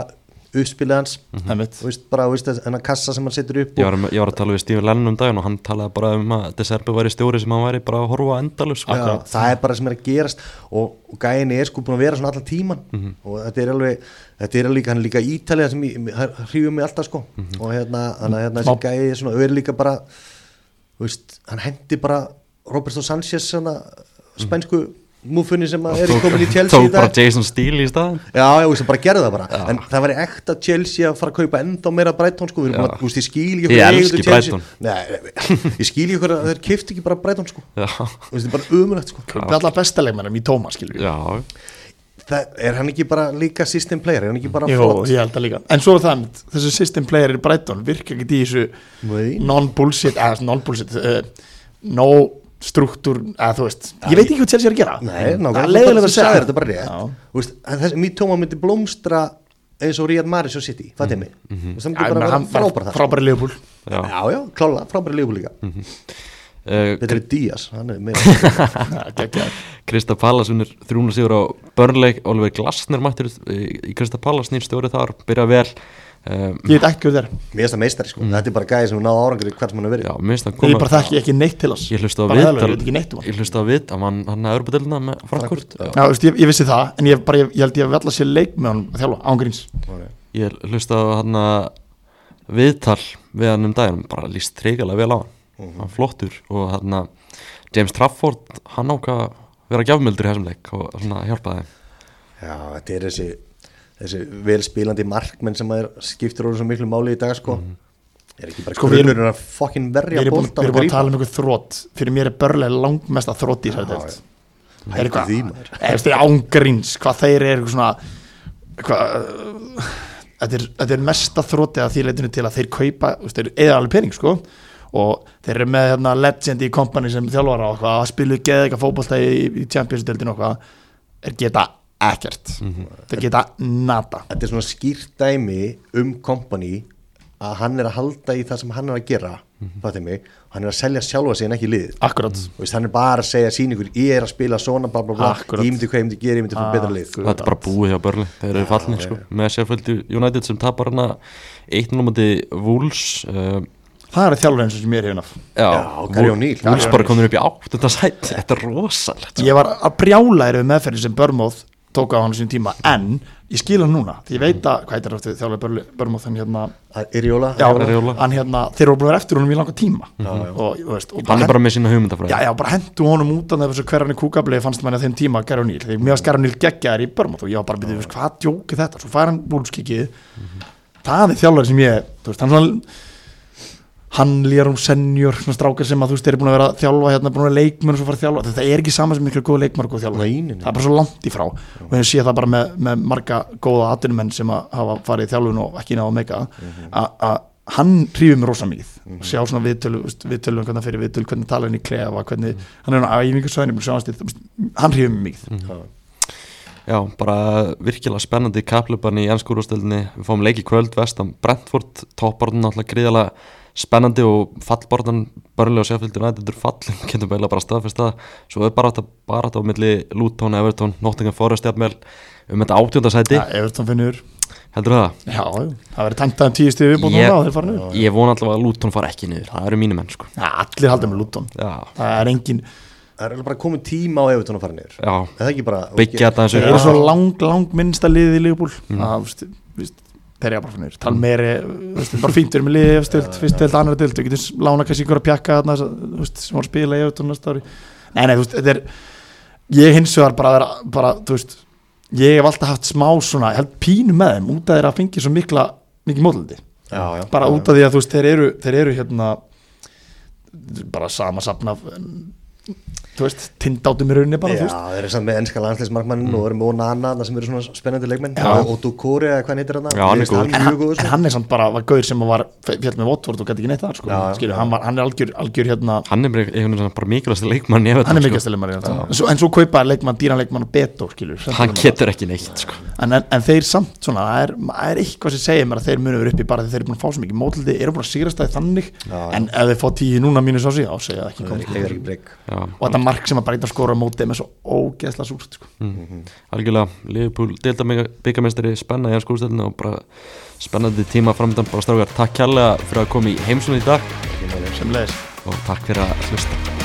B: uppspilið hans.
C: Einmitt.
B: úst, bara þennan kassa sem hann setur upp
A: Ég var, ég var að tala við Stephen Lennon um daginn og hann talaði bara um að De Serbi væri stjóri sem hann væri bara að horfa endalus sko.
B: Já, það er bara sem er að gerast og, og gæðin er sko búin að vera svona allan tíman og þetta er alveg þetta er líka, hann er líka ítalið sem hrífum mig alltaf sko. Og hérna, er hérna þessi gæði er svona, er líka bara veist, hann hendi bara Roberto Sanchez svona spænsku múfunni sem að er komin í Chelsea í
A: Tók bara
B: dag.
A: Jason Steele í staðan
B: Já, já, bara gerðu það bara. En það væri ekta Chelsea að fara að kaupa enda meira Brighton sko, við erum
A: Já.
B: bara, þú veist, ég skil ekki
A: Ég elski Brighton.
B: Nei, ég skil ekki hverju að þeir kifti ekki bara Brighton sko.
A: Já,
B: Þú veist, þetta er bara umulegt sko.
C: Það er alltaf besta leikmennum í Tóma skilur
A: já,
B: það, Er hann ekki bara líka system player, er hann ekki bara
C: Jó,
B: flott?
C: ég held að líka. En svo er það, þessi system player í Brighton virka ekki í þessu non-bullshit eða non-bullshit uh, no struktúr, eða þú veist ég veit ekki hvað Chelsea er að gera.
B: Nei,
C: Það er
B: nákvæmlega,
C: leiðilega að segja
B: þetta bara rétt.
C: Já.
B: Þú veist, að þessi, Mít Tóma myndi blómstra eins og Ríad Maris og City, það er mig. Þú veist, það frábæra það
C: frábæri Leopold
A: já.
B: Já, já, klála, frábæra lífur líka. Þetta er Díaz, er
A: Krista Pallas vinnur 300 sigur á Burnley. Oliver Glasner mættir í, Krista Pallas nýr stjóri þar, byrja vel um,
C: ég veit ekki hvað það er
B: Mér finnst það meistari sko, þetta er bara gæði sem náða árangur hvert er
A: minnst að
C: ég
A: koma
C: bara þekki ekki neitt til hans.
A: Ég hlusta
C: ég ekki neitt um hann.
A: Ég hlusta á viðtal, hann, hann er örbudelina með Frankfurt.
B: Frankfurt,
C: Já, þú veist, ég, ég vissi það, en ég, bara, ég, ég held ég að vella sér leik með hann að þjálfa, ángríns
A: Ég hlusta á hann viðtal við hann um daginn bara líst treygalega vel á hann. Hann flottur og hann James Trafford, hann ákvað að vera gjafmildur í þessum leik og hjálpaði þeim.
B: Já, þetta er þessi, þessi velspílandi markmenn sem er skiptir orðið svo miklu máli í dag sko. Er ekki bara
C: Sko, erum-
B: grunnurinn að fokkin verja boltan
C: við erum búin að tala um einhver þrótt fyrir mér er börlega langmest að þrótt í deild.
B: Hættu
C: er eitthvað veist, ángríns, hvað þeir eru svona hvað, þetta, er, þetta er mesta þrótti að því leitinu til að þeir kaupa, eða alveg pening sko. Og þeir eru með hérna, legend í kompani sem þjálfara og spilu eitthvað fótbolta í, í Champions-deildinu og hvað þeir geta ekkert. Þeir geta nada
B: Þetta er svona skýrt dæmi um company að hann er að halda í það sem hann er að gera mm mig, hann er að selja sjálfa sig en ekki liðið.
C: Akkurat,
B: Þú veist, hann er bara að segja síningur ég er að spila svona bla bla bla.
C: Akkurat.
B: ég myndi hvað ég myndi gera, ég myndi fá betra lið.
A: Þetta er bara búið hjá Burnley, þeir eru fallnir sko. með Sheffield United sem tapar hana 1-0 múti Wolves uh,
C: það er þjálfur eins og sem ég er hefinn af
A: Já,
B: Gary O'Neill.
A: Wolves bara komður upp í 8. sætt Þetta er rosalegt.
C: Ég var að brjála eru meðferði sem Börmóð tók á hann sín tíma. En ég skil hann núna því ég veit að hvað heitir eftir þjálfur hann hérna,
B: Irjóla
C: já,
A: Areola.
C: hann hérna þeir að vera eftir honum í langa tíma. Og, þú veist, og
A: Hann er bara með sína hugmyndafræði.
C: Já, já, bara hendu honum út af þessu hver hann í kúkablið fannst að þeim tíma Gary O'Neill, því mér var Gary O'Neill geggjaðar í Börmóð og ég var bara byrjuð, hvað djókið þetta? Svo fær hann búlskikið það er þjálfur sem ég, þú veist, hann hann Lérum senior, svona strákar sem að þú veist, þeir eru búin að vera að þjálfa hérna, búin að vera leikmenn og svo fara að þjálfa, þetta er ekki sama sem miklu góð leikmenn og góð þjálfa,
B: Nei, nei, nei.
C: það er bara svo langt í frá. Og ég sé það bara með, með marga góða atvinnumenn sem að hafa farið í þjálfun og ekki náða að meika að- að hann hrýfur mér rosa mikið. Og sjá svona viðtölu, viðtölu hvernig hann fyrir viðtölu, hvernig tala hann í klefa hvernig, hann er á æfingarsvæðinu hann hrýfur mér mikið.
B: Já.
A: Já, bara virkilega spennandi kapluban í ennskúrústöldinni Við fáum leiki kvöld vestam Brentford Topparðin náttúrulega gríðalega spennandi og fallborðan börnlega og séfildur nættur fallin getum beila bara staðfest það. Svo er bara þetta bara þetta á milli Luton, Everton, Nottingham Forest jafnvel um þetta átjóndasæti
C: ja, Everton finnur,
A: Heldur það?
C: já, það verður tæmtað um tíu stíði viðbúin og þeir fara niður.
A: Ég vona alltaf að Luton fara ekki niður. Það eru mínu menn sko.
C: Ja, allir halda með Luton.
A: Já,
C: það er engin,
B: Það er eiginlega bara komið tíma á Evertón að fara niður.
A: Já,
B: Er Það er ekki bara
A: byggja þetta eins
C: eru
A: og
C: svo lang, lang minnsta liðið í Liverpool að, veist, veist, þeir eru bara fyrir niður tala meiri, veist, bara fínt við erum með stilt, fyrst deild, annar deild, við getum lána kannski ykkur að pjakka þarna, sem að spila í Everton næsta ári. Nei, nei, þú veist, þetta er ég hins vegar bara að vera, bara, þú veist ég hef alltaf haft smá svona, held pínu með þeim út að þeir að fengi svo mikla mikið
B: já
C: bara út af því að þú veist, þeir eru, þeir eru hérna bara sama safn af þú veist, tindátum í rauninni bara, þú
B: Já, þeir eru samt með ennska landsleismarkmannin og eru með Onana þarna sem eru svona spennandi leikmenn. Og Dukori eða hvað hann heitir hann
A: Já, hann er góður.
C: en, hann, en hann er samt bara, var gauður sem var fjall með Votvort og gæti ekki neitt þar sko. Skilur, hann, var, hann er algjör, algjör hérna
A: Hann er bara mikilvægst leikmann
C: hann er
A: sko.
C: mikið stilumar en, svo, en svo kaupa leikmann, dýran leikmann og Beto skilur,
A: Hann
C: er
A: getur ekki neitt sko.
C: En, en, en þeir samt svona, það er, það er eitthvað sem segir mér að þeir munu vera uppi bara þegar þeir eru búin að fá mark sem að bara eitthvað skora á móti með svo ógeðslega súrt sko.
A: algjörlega Liverpool delta byggamestari spenna í hans skúrstöldinu og bara spennandi tíma framöndan bara strákar, takk kærlega fyrir að koma í heimsókn í dag. Og takk fyrir að hlusta